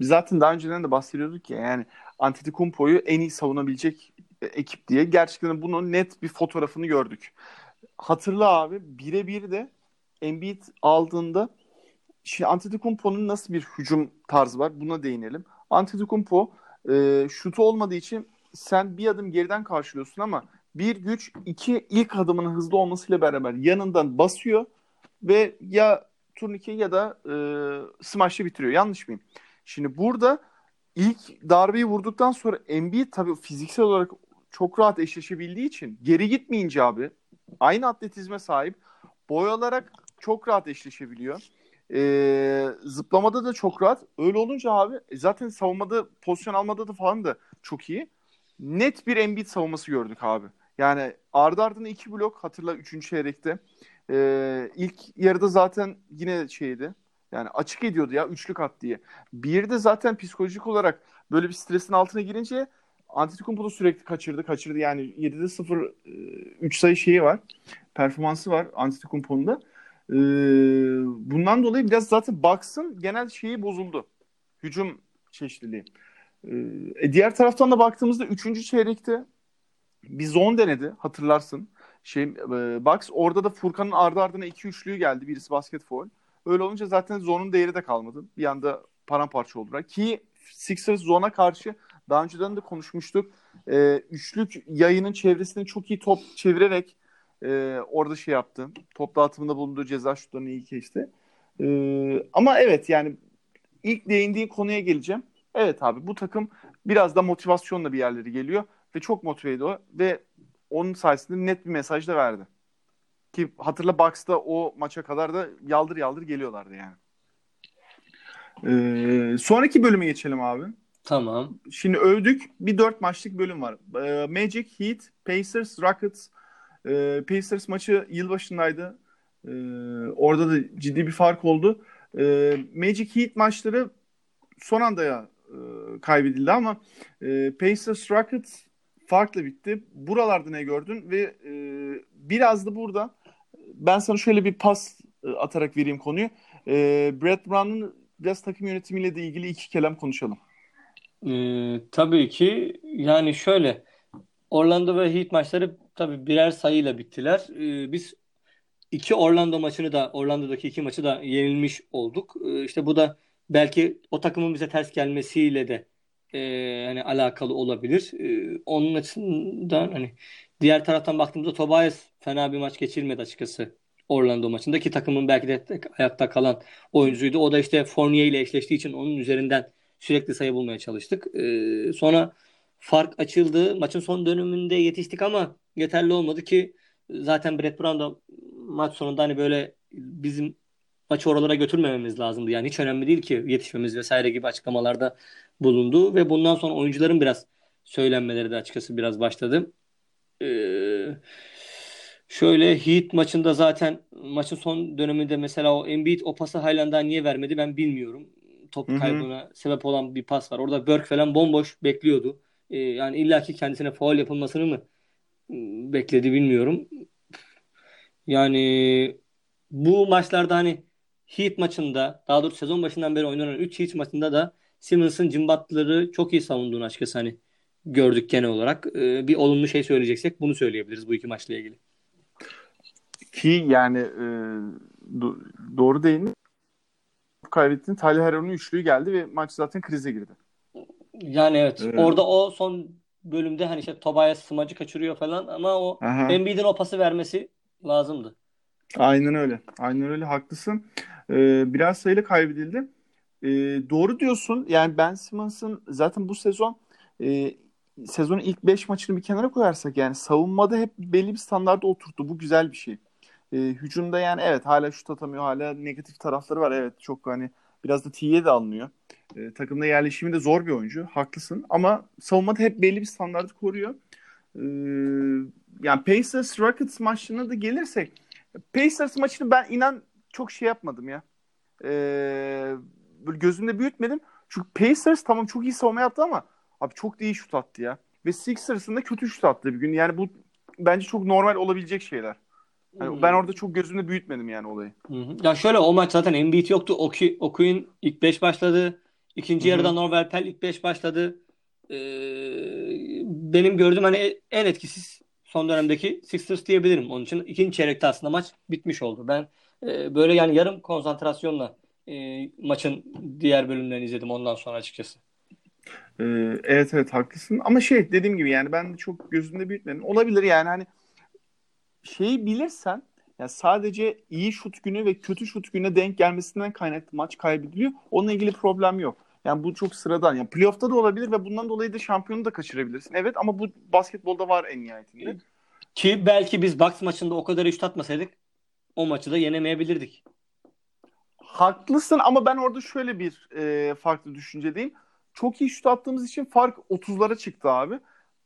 zaten daha önceden de bahsediyorduk ya yani Antetokounmpo'yu en iyi savunabilecek ekip diye. Gerçekten bunun net bir fotoğrafını gördük. Hatırla abi birebir de Embiid aldığında Şimdi Antetokounmpo'nun nasıl bir hücum tarzı var? Buna değinelim. Antetokounmpo e, şutu olmadığı için sen bir adım geriden karşılıyorsun ama bir güç iki ilk adımının hızlı olmasıyla beraber yanından basıyor ve ya turnike ya da e, smash'ı bitiriyor. Yanlış mıyım? Şimdi burada ilk darbeyi vurduktan sonra Embiid tabii fiziksel olarak çok rahat eşleşebildiği için geri gitmeyince abi aynı atletizme sahip boy olarak çok rahat eşleşebiliyor. E, zıplamada da çok rahat. Öyle olunca abi e, zaten savunmada pozisyon almada da falan da çok iyi. Net bir Embiid savunması gördük abi. Yani ardı ardına iki blok hatırla üçüncü çeyrekte. E, ilk yarıda zaten yine şeydi. Yani açık ediyordu ya üçlük at diye. Bir de zaten psikolojik olarak böyle bir stresin altına girince Antetokounmpo sürekli kaçırdı kaçırdı. Yani 7'de 0 3 sayı şeyi var. Performansı var Antetokounmpo'nun da. Ee, bundan dolayı biraz zaten Bucks'ın genel şeyi bozuldu. Hücum çeşitliliği. Ee, diğer taraftan da baktığımızda 3. çeyrekte bir zone denedi hatırlarsın. Şey, e, Bucks orada da Furkan'ın ardı ardına 2 üçlüğü geldi. Birisi basket foul. Öyle olunca zaten zone'un değeri de kalmadı. Bir anda paramparça oldular. Ki Sixers zona karşı daha önceden de konuşmuştuk. Ee, üçlük yayının çevresini çok iyi top çevirerek e, orada şey yaptı. Top dağıtımında bulunduğu ceza şutlarını iyi geçti. E, ama evet yani ilk değindiğin konuya geleceğim. Evet abi bu takım biraz da motivasyonla bir yerleri geliyor ve çok motive ediyor ve onun sayesinde net bir mesaj da verdi. Ki hatırla Bucks'ta o maça kadar da yaldır yaldır geliyorlardı yani. Ee, sonraki bölüme geçelim abi. Tamam. Şimdi övdük. Bir dört maçlık bölüm var. Ee, Magic, Heat, Pacers, Rockets, e, Pacers maçı yılbaşındaydı. E, orada da ciddi bir fark oldu. E, Magic Heat maçları son anda ya e, kaybedildi ama e, Pacers Rockets farklı bitti. Buralarda ne gördün ve e, biraz da burada ben sana şöyle bir pas e, atarak vereyim konuyu. E, Brett Brown'un biraz takım yönetimiyle de ilgili iki kelam konuşalım. Ee, tabii ki yani şöyle Orlando ve Heat maçları tabii birer sayıyla bittiler. Ee, biz iki Orlando maçını da Orlando'daki iki maçı da yenilmiş olduk. Ee, işte bu da belki o takımın bize ters gelmesiyle de e, hani alakalı olabilir. E, onun açısından hani diğer taraftan baktığımızda Tobias fena bir maç geçirmedi açıkçası Orlando maçında ki takımın belki de ayakta kalan oyuncuydu. O da işte Fournier ile eşleştiği için onun üzerinden sürekli sayı bulmaya çalıştık. E, sonra fark açıldı. Maçın son dönümünde yetiştik ama yeterli olmadı ki zaten Brett Brown da maç sonunda hani böyle bizim maçı oralara götürmememiz lazımdı. Yani hiç önemli değil ki yetişmemiz vesaire gibi açıklamalarda bulundu ve bundan sonra oyuncuların biraz söylenmeleri de açıkçası biraz başladı. Ee, şöyle Heat maçında zaten maçın son döneminde mesela o Embiid o pası Highland'a niye vermedi ben bilmiyorum. Top kaybına sebep olan bir pas var. Orada Burke falan bomboş bekliyordu. Ee, yani illaki kendisine faul yapılmasını mı ıı, bekledi bilmiyorum. Yani bu maçlarda hani Heat maçında daha doğrusu sezon başından beri oynanan 3 Heat maçında da Simmons'ın cımbatları çok iyi savunduğunu açıkçası hani gördük genel olarak. Ee, bir olumlu şey söyleyeceksek bunu söyleyebiliriz bu iki maçla ilgili. Ki yani e, do- doğru değil mi? Kaybettiğin Tyler Heron'un üçlüğü geldi ve maç zaten krize girdi. Yani evet. evet. Orada o son bölümde hani işte Tobias smacı kaçırıyor falan ama o Embiid'in o pası vermesi lazımdı. Aynen öyle. Aynen öyle haklısın. Ee, biraz sayılı kaybedildi. Ee, doğru diyorsun. Yani Ben Simmons'ın zaten bu sezon e, sezonun ilk 5 maçını bir kenara koyarsak yani savunmada hep belli bir standarda oturttu. Bu güzel bir şey. Ee, hücumda yani evet hala şut atamıyor. Hala negatif tarafları var. Evet çok hani biraz da T'ye de alınıyor. Ee, takımda yerleşimi de zor bir oyuncu. Haklısın. Ama savunmada hep belli bir standartı koruyor. Ee, yani Pacers Rockets maçına da gelirsek Pacers maçını ben inan çok şey yapmadım ya. Ee, böyle gözümde büyütmedim. Çünkü Pacers tamam çok iyi savunma yaptı ama abi çok da iyi şut attı ya. Ve Sixers'ın da kötü şut attı bir gün. Yani bu bence çok normal olabilecek şeyler. Yani hmm. Ben orada çok gözümde büyütmedim yani olayı. Hmm. Ya şöyle o maç zaten Embiid yoktu. Oku, Okuyun ilk 5 başladı. İkinci hmm. yarıda Norvel Pell ilk 5 başladı. Ee, benim gördüğüm hani en etkisiz son dönemdeki Sixers diyebilirim. Onun için ikinci çeyrekte aslında maç bitmiş oldu. Ben e, böyle yani yarım konsantrasyonla e, maçın diğer bölümlerini izledim ondan sonra açıkçası. Ee, evet evet haklısın ama şey dediğim gibi yani ben çok gözümde büyütmedim. Olabilir yani hani şeyi bilirsen ya sadece iyi şut günü ve kötü şut güne denk gelmesinden kaynaklı maç kaybediliyor. Onunla ilgili problem yok. Yani bu çok sıradan. Yani playoff'ta da olabilir ve bundan dolayı da şampiyonu da kaçırabilirsin. Evet ama bu basketbolda var en nihayetinde. Ki belki biz Bucks maçında o kadar şut atmasaydık o maçı da yenemeyebilirdik. Haklısın ama ben orada şöyle bir e, farklı düşüncedeyim. Çok iyi şut attığımız için fark 30'lara çıktı abi.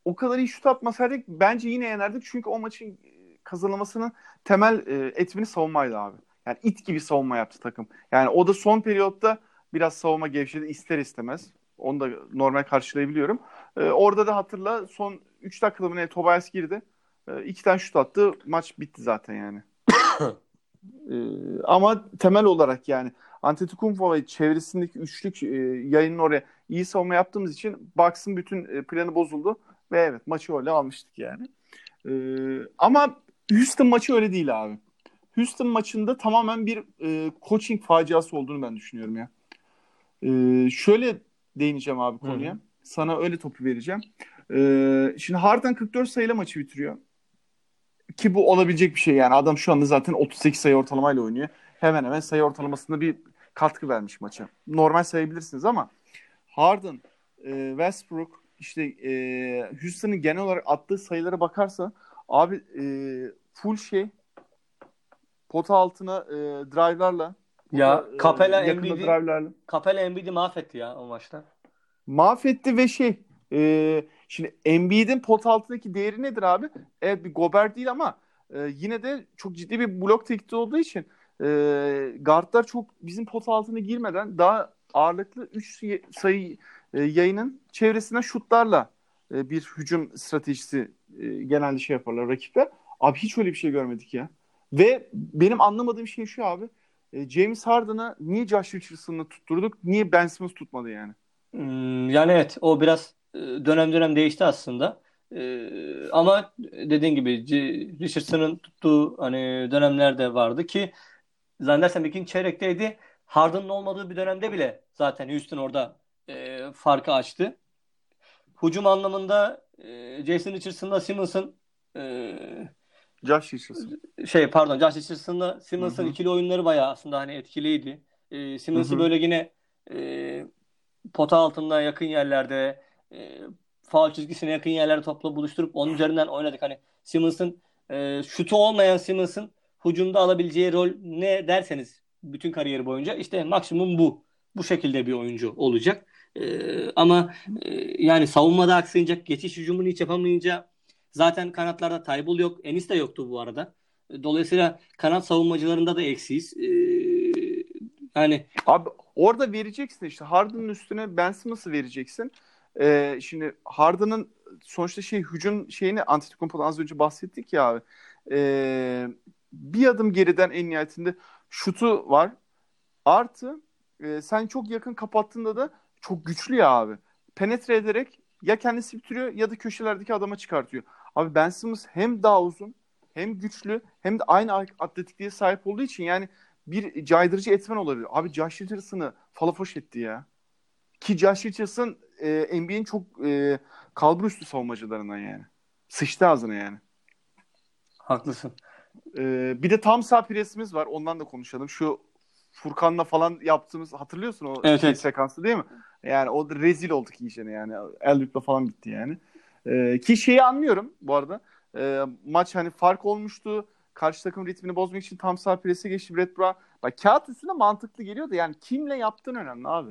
O kadar iyi şut atmasaydık bence yine yenerdik. Çünkü o maçın kazanılmasının temel e, etmini savunmaydı abi. Yani it gibi savunma yaptı takım. Yani o da son periyotta biraz savunma gevşedi ister istemez. Onu da normal karşılayabiliyorum. E, orada da hatırla son 3 dakikada mı ne Tobias girdi. E, iki tane şut attı. Maç bitti zaten yani. <coughs> e, ama temel olarak yani Antetokounmpo ve çevresindeki üçlük e, yayının oraya iyi savunma yaptığımız için Bucks'ın bütün e, planı bozuldu ve evet maçı öyle almıştık yani. E, ama Houston maçı öyle değil abi. Houston maçında tamamen bir e, coaching faciası olduğunu ben düşünüyorum ya. Ee, şöyle değineceğim abi konuya. Hı-hı. Sana öyle topu vereceğim. Ee, şimdi Harden 44 sayıyla maçı bitiriyor. Ki bu olabilecek bir şey yani. Adam şu anda zaten 38 sayı ortalamayla oynuyor. Hemen hemen sayı ortalamasında bir katkı vermiş maça. Normal sayabilirsiniz ama Harden, e, Westbrook, işte e, Houston'ın genel olarak attığı sayılara bakarsa abi e, full şey pota altına e, drive'larla ya e, Capella Embiid'i Capella Embiid'i mahvetti ya o maçta. Mahvetti ve şey e, şimdi Embiid'in pot altındaki değeri nedir abi? Evet bir Gobert değil ama e, yine de çok ciddi bir blok tehdidi olduğu için e, guardlar çok bizim pot altına girmeden daha ağırlıklı 3 sayı e, yayının çevresinden şutlarla e, bir hücum stratejisi e, genelde şey yaparlar rakipler. Abi hiç öyle bir şey görmedik ya. Ve benim anlamadığım şey şu abi. E, James Harden'a niye Josh Richardson'ı tutturduk? Niye Ben Simmons tutmadı yani? Hmm, yani evet o biraz e, dönem dönem değişti aslında. E, ama dediğin gibi Richardson'ın tuttuğu hani dönemler de vardı ki zannedersem ikinci çeyrekteydi. Harden'ın olmadığı bir dönemde bile zaten Houston orada e, farkı açtı. Hücum anlamında e, Jason Richardson'la Simmons'ın e, Josh Richardson. Şey pardon Josh Richardson'la Simmons'ın ikili oyunları bayağı aslında hani etkiliydi. E, Simmons'ı böyle yine e, pota altında yakın yerlerde e, faal çizgisine yakın yerlerde topla buluşturup onun üzerinden oynadık. Hani Simmons'ın e, şutu olmayan Simmons'ın hücumda alabileceği rol ne derseniz bütün kariyeri boyunca işte maksimum bu. Bu şekilde bir oyuncu olacak. Ee, ama e, yani savunmada aksayacak, geçiş hücumunu hiç yapamayınca zaten kanatlarda Taybul yok. Enis de yoktu bu arada. Dolayısıyla kanat savunmacılarında da eksiyiz. Ee, yani Abi orada vereceksin işte Harden'ın üstüne Ben Simmons'ı vereceksin. Ee, şimdi Harden'ın sonuçta şey hücum şeyini Antetokounmpo'dan az önce bahsettik ya abi. Ee, bir adım geriden en nihayetinde şutu var. Artı e, sen çok yakın kapattığında da çok güçlü ya abi. Penetre ederek ya kendisi bitiriyor ya da köşelerdeki adama çıkartıyor. Abi Ben Simmons hem daha uzun hem güçlü hem de aynı atletikliğe sahip olduğu için yani bir caydırıcı etmen olabilir. Abi Josh Richardson'ı falafoş etti ya. Ki Josh Richardson e, NBA'in çok e, kalbur üstü savunmacılarından yani. Sıçtı ağzına yani. Haklısın. Ee, bir de tam sağ presimiz var. Ondan da konuşalım. Şu Furkan'la falan yaptığımız hatırlıyorsun o evet, şey evet. sekansı değil mi? Yani o da rezil olduk iyicene yani. Elbip'le falan bitti yani. Ee, ki şeyi anlıyorum bu arada. Ee, maç hani fark olmuştu. Karşı takım ritmini bozmak için tam sağ presi geçti Brett Brown. Bak kağıt üstünde mantıklı geliyor da yani kimle yaptığın önemli abi.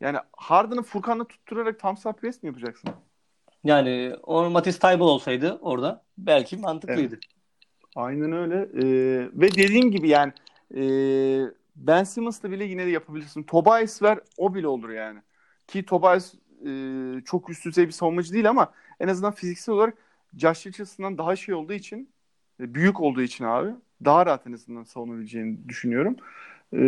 Yani Harden'ı Furkan'la tutturarak tam sağ pres mi yapacaksın? Yani o Matisse Taybul olsaydı orada belki mantıklıydı. Evet. Aynen öyle. Ee, ve dediğim gibi yani e, Ben Simmons'la bile yine de yapabilirsin. Tobias ver o bile olur yani. Ki Tobias e, çok üst düzey bir savunmacı değil ama en azından fiziksel olarak Josh Richardson'dan daha şey olduğu için e, büyük olduğu için abi daha rahat en azından savunabileceğini düşünüyorum. E,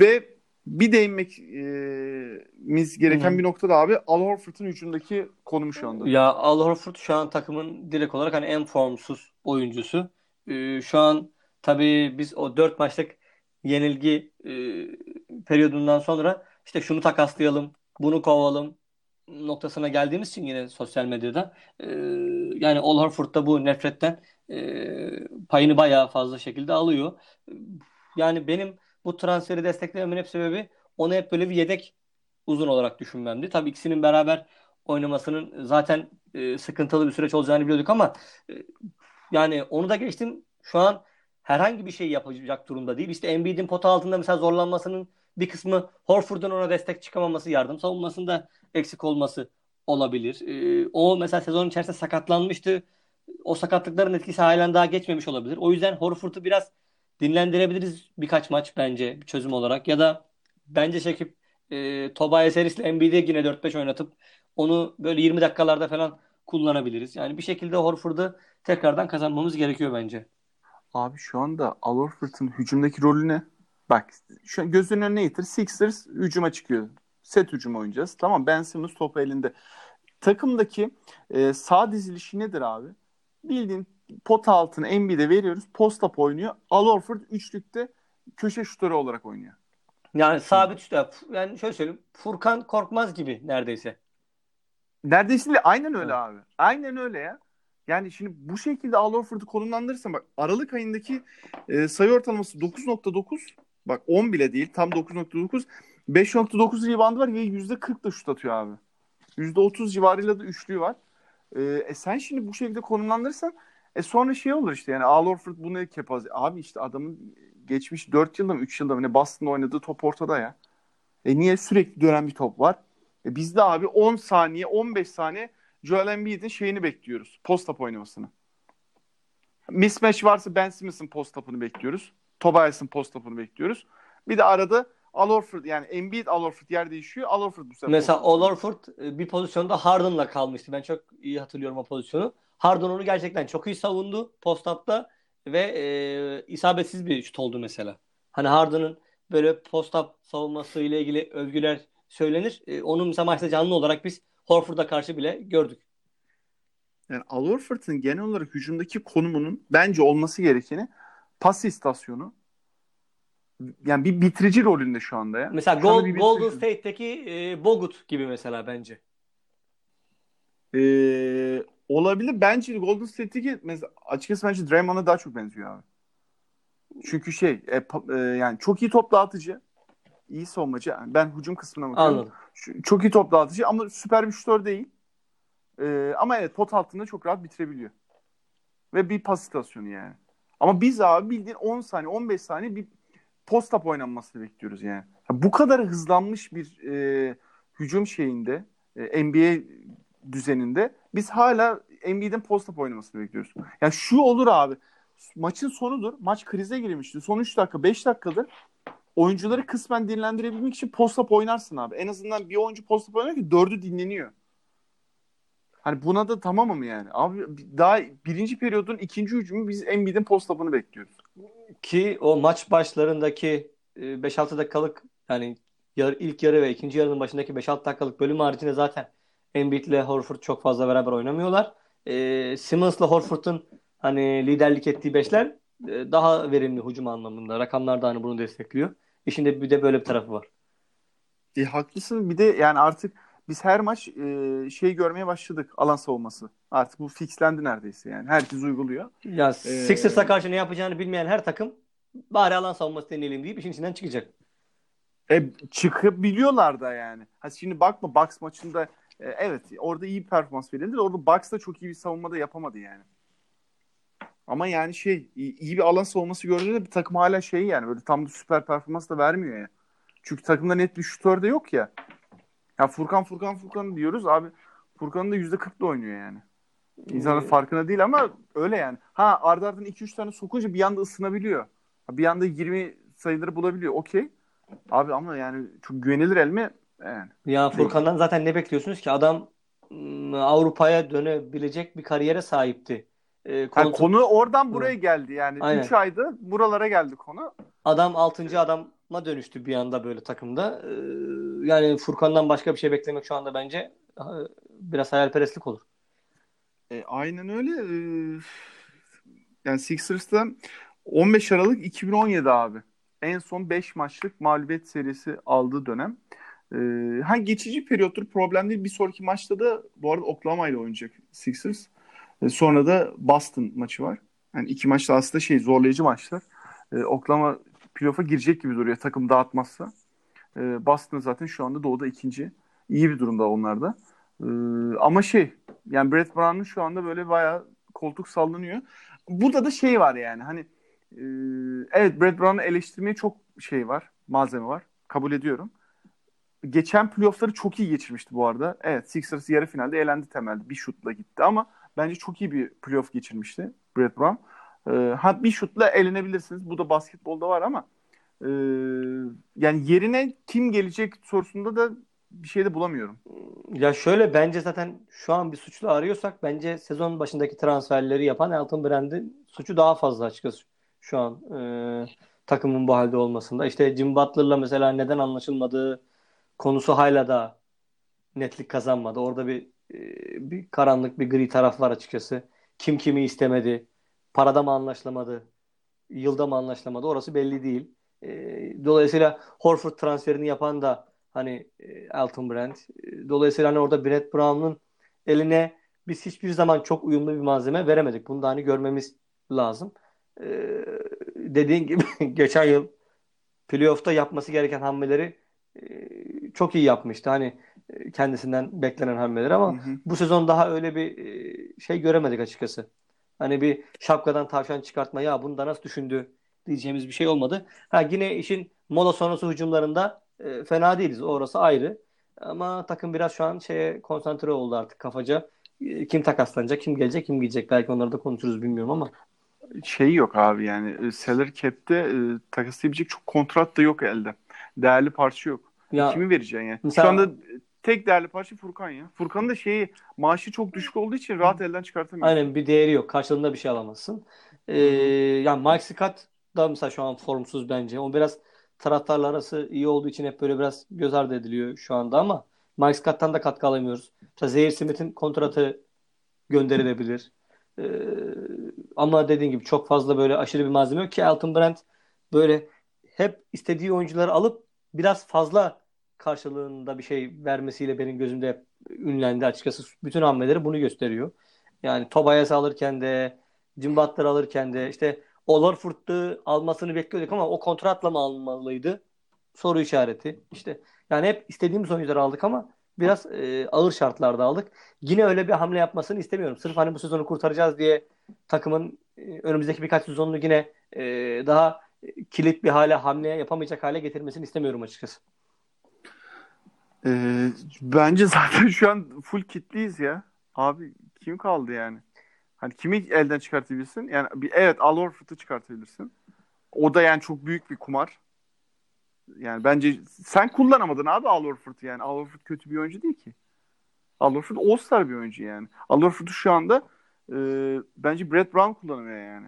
ve bir değinmemiz gereken Hı-hı. bir nokta da abi Al Horford'un hücumdaki konumu şu anda. Ya Al Horford şu an takımın direkt olarak hani en formsuz oyuncusu. Ee, şu an tabii biz o dört maçlık yenilgi e, periyodundan sonra işte şunu takaslayalım, bunu kovalım noktasına geldiğimiz için yine sosyal medyada e, yani Al Horford da bu nefretten e, payını bayağı fazla şekilde alıyor. Yani benim bu transferi desteklememin hep sebebi onu hep böyle bir yedek uzun olarak düşünmemdi. Tabii ikisinin beraber oynamasının zaten e, sıkıntılı bir süreç olacağını biliyorduk ama e, yani onu da geçtim. Şu an herhangi bir şey yapacak durumda değil. İşte Embiid'in pota altında mesela zorlanmasının bir kısmı Horford'un ona destek çıkamaması, yardım savunmasında eksik olması olabilir. Ee, o mesela sezon içerisinde sakatlanmıştı. O sakatlıkların etkisi halen daha geçmemiş olabilir. O yüzden Horford'u biraz dinlendirebiliriz birkaç maç bence bir çözüm olarak. Ya da bence çekip e, Tobias Harris'le Embiid'i yine 4-5 oynatıp onu böyle 20 dakikalarda falan kullanabiliriz. Yani bir şekilde Horford'u tekrardan kazanmamız gerekiyor bence. Abi şu anda Al Horford'un hücumdaki rolü ne? Bak şu gözünün önüne getir. Sixers hücuma çıkıyor. Set hücum oynayacağız. Tamam Ben Simmons topu elinde. Takımdaki e, sağ dizilişi nedir abi? Bildiğin pot altına Embiid'e veriyoruz. Post-up oynuyor. Al Horford üçlükte köşe şutörü olarak oynuyor. Yani sabit şutör. Yani şöyle söyleyeyim. Furkan Korkmaz gibi neredeyse. Neredeyse de aynen öyle evet. abi. Aynen öyle ya. Yani şimdi bu şekilde Al Horford'u konumlandırırsan bak Aralık ayındaki e, sayı ortalaması 9.9 bak 10 bile değil tam 9.9 5.9 rebound var ve %40 da şut atıyor abi. %30 civarıyla da üçlüğü var. E, e sen şimdi bu şekilde konumlandırırsan e sonra şey olur işte yani Al Horford bunu kepaz. Abi işte adamın geçmiş 4 yılda mı 3 yılda mı ne Boston'da oynadığı top ortada ya. E niye sürekli dönen bir top var? E bizde abi 10 saniye 15 saniye Joel Embiid'in şeyini bekliyoruz. Post-up oynamasını. Mismatch varsa Ben Simmons'ın post-up'ını bekliyoruz. Tobias'ın post-up'ını bekliyoruz. Bir de arada Al Horford yani Embiid Al Horford yer değişiyor. Al Horford bu sefer. Mesela Al Horford e, bir pozisyonda Harden'la kalmıştı. Ben çok iyi hatırlıyorum o pozisyonu. Harden onu gerçekten çok iyi savundu post-up'ta ve e, isabetsiz bir şut oldu mesela. Hani Harden'ın böyle post-up savunması ile ilgili övgüler söylenir. E, onu mesela maçta canlı olarak biz Horford'a karşı bile gördük. Yani Al Horford'un genel olarak hücumdaki konumunun bence olması gerekeni pas istasyonu. Yani bir bitirici rolünde şu anda ya. Mesela Şu Gold, Golden. State'teki e, Bogut gibi mesela bence. Ee, olabilir. Bence Golden State'teki mesela açıkçası bence Draymond'a daha çok benziyor abi. Çünkü şey e, e, yani çok iyi top dağıtıcı. iyi savunmacı. Yani ben hücum kısmına bakıyorum. Anladım. Şu- çok iyi top dağıtıcı ama süper bir şutör değil. Ee, ama evet pot altında çok rahat bitirebiliyor. Ve bir pas istasyonu yani. Ama biz abi bildiğin 10 saniye 15 saniye bir post up oynanmasını bekliyoruz yani. Ya bu kadar hızlanmış bir e, hücum şeyinde e, NBA düzeninde biz hala NBA'den post up oynamasını bekliyoruz. Yani şu olur abi. Maçın sonudur. Maç krize girmişti. Son 3 dakika 5 dakikadır oyuncuları kısmen dinlendirebilmek için post up oynarsın abi. En azından bir oyuncu post up oynar ki dördü dinleniyor. Hani buna da tamamım yani. Abi daha birinci periyodun ikinci hücumu biz Embiid'in post up'ını bekliyoruz. Ki o maç başlarındaki e, 5-6 dakikalık yani yar, ilk yarı ve ikinci yarının başındaki 5-6 dakikalık bölüm haricinde zaten Embiid'le Horford çok fazla beraber oynamıyorlar. E, Simmons'la Horford'un hani liderlik ettiği beşler e, daha verimli hücum anlamında. Rakamlar da hani bunu destekliyor. İşinde bir de böyle bir tarafı var. E, haklısın. Bir de yani artık biz her maç e, şey görmeye başladık. Alan savunması. Artık bu fixlendi neredeyse yani. Herkes uyguluyor. Ya Ee, Sixers'a karşı ne yapacağını bilmeyen her takım bari alan savunması deneyelim deyip işin içinden çıkacak. E, çıkabiliyorlar da yani. Ha, şimdi bakma Bucks maçında e, evet orada iyi bir performans verildi. de Orada Bucks da çok iyi bir savunmada yapamadı yani. Ama yani şey iyi, iyi bir alan savunması gördüğünde bir takım hala şey yani böyle tam da süper performans da vermiyor ya. Çünkü takımda net bir şutör de yok ya. Ya Furkan Furkan Furkan diyoruz abi. Furkan'ın da %40'la oynuyor yani. İnsanın Ee, farkına değil ama öyle yani. Ha ardı ardına 2-3 tane sokunca bir anda ısınabiliyor. Bir anda 20 sayıları bulabiliyor. Okey. Abi ama yani çok güvenilir el mi? Yani. Ya Furkan'dan zaten ne bekliyorsunuz ki? Adam Avrupa'ya dönebilecek bir kariyere sahipti. Ee, Ha, kont- konu oradan buraya geldi yani. Aynen. 3 ayda buralara geldi konu. Adam 6. adama dönüştü bir anda böyle takımda. Ee, yani Furkan'dan başka bir şey beklemek şu anda bence e, biraz hayalperestlik olur. E, aynen öyle. E, yani Sixers'ta 15 Aralık 2017 abi. En son 5 maçlık mağlubiyet serisi aldığı dönem. E, ha geçici periyottur problem değil. Bir sonraki maçta da bu arada Oklahoma ile oynayacak Sixers. E, sonra da Boston maçı var. Yani iki maç da aslında şey zorlayıcı maçlar. E, Oklahoma playoff'a girecek gibi duruyor takım dağıtmazsa. E, Boston zaten şu anda doğuda ikinci. İyi bir durumda onlar da. E, ama şey yani Brett Brown'un şu anda böyle bayağı koltuk sallanıyor. Burada da şey var yani hani e, evet Brett Brown'u eleştirmeye çok şey var. Malzeme var. Kabul ediyorum. Geçen playoff'ları çok iyi geçirmişti bu arada. Evet Sixers yarı finalde elendi temelde. Bir şutla gitti ama bence çok iyi bir playoff geçirmişti Brett Brown. E, ha bir şutla elenebilirsiniz. Bu da basketbolda var ama e, yani yerine kim gelecek sorusunda da bir şey de bulamıyorum. Ya şöyle bence zaten şu an bir suçlu arıyorsak bence sezon başındaki transferleri yapan Elton Brand'in suçu daha fazla açıkçası şu an e, takımın bu halde olmasında. İşte Jim Butler'la mesela neden anlaşılmadığı konusu hala da netlik kazanmadı. Orada bir e, bir karanlık bir gri taraf var açıkçası. Kim kimi istemedi, parada mı anlaşılamadı, yılda mı anlaşılamadı orası belli değil. E, dolayısıyla Horford transferini yapan da hani e, Elton Brand. E, Dolayısıyla hani orada Brett Brown'un eline biz hiçbir zaman çok uyumlu bir malzeme veremedik. Bunu da hani görmemiz lazım. E, dediğin gibi <laughs> geçen yıl playoff'ta yapması gereken hamleleri e, çok iyi yapmıştı. Hani e, kendisinden beklenen hamleleri ama Hı hı. bu sezon daha öyle bir e, şey göremedik açıkçası. Hani bir şapkadan tavşan çıkartma ya bunu da nasıl düşündü diyeceğimiz bir şey olmadı. Ha yine işin mola sonrası hücumlarında e, fena değiliz. Orası ayrı. Ama takım biraz şu an şeye konsantre oldu artık kafaca. E, Kim takaslanacak, kim gelecek, kim gidecek. Belki onları da konuşuruz bilmiyorum ama. Şey yok abi yani e, salary cap'te e, takaslayabilecek çok kontrat da yok elde. Değerli parça yok. Ya Kimi vereceksin yani? Mesela- Şu anda tek değerli parça Furkan ya. Furkan'ın da şeyi maaşı çok düşük olduğu için rahat elden çıkartamıyor. aynen bir değeri yok. Karşılığında bir şey alamazsın. E, yani Mike Scott da mesela şu an formsuz bence. O biraz taraftarla arası iyi olduğu için hep böyle biraz göz ardı ediliyor şu anda ama Mike Scott'tan da katkı alamıyoruz. Mesela Zaire Smith'in kontratı gönderilebilir. Ee, ama dediğin gibi çok fazla böyle aşırı bir malzeme yok ki Elton Brand böyle hep istediği oyuncuları alıp biraz fazla karşılığında bir şey vermesiyle benim gözümde ünlendi açıkçası. Bütün hamleleri bunu gösteriyor. Yani Tobias alırken de Jim Butler alırken de işte Olorfurt'u almasını bekliyorduk ama o kontratla mı almalıydı? Soru işareti. İşte yani hep istediğimiz oyuncuları aldık ama biraz e, ağır şartlarda aldık. Yine öyle bir hamle yapmasını istemiyorum. Sırf hani bu sezonu kurtaracağız diye takımın e, önümüzdeki birkaç sezonunu yine e, daha kilit bir hale hamle yapamayacak hale getirmesini istemiyorum açıkçası. Ee, bence zaten şu an full kitliyiz ya. Abi kim kaldı yani? Hani kimi elden çıkartabilirsin? Yani bir evet Al Horford'u çıkartabilirsin. O da yani çok büyük bir kumar. Yani bence sen kullanamadın abi Al Horford'u yani. Al Horford kötü bir oyuncu değil ki. Al Horford All-Star bir oyuncu yani. Al Horford'u şu anda e, bence Brett Brown kullanıyor yani.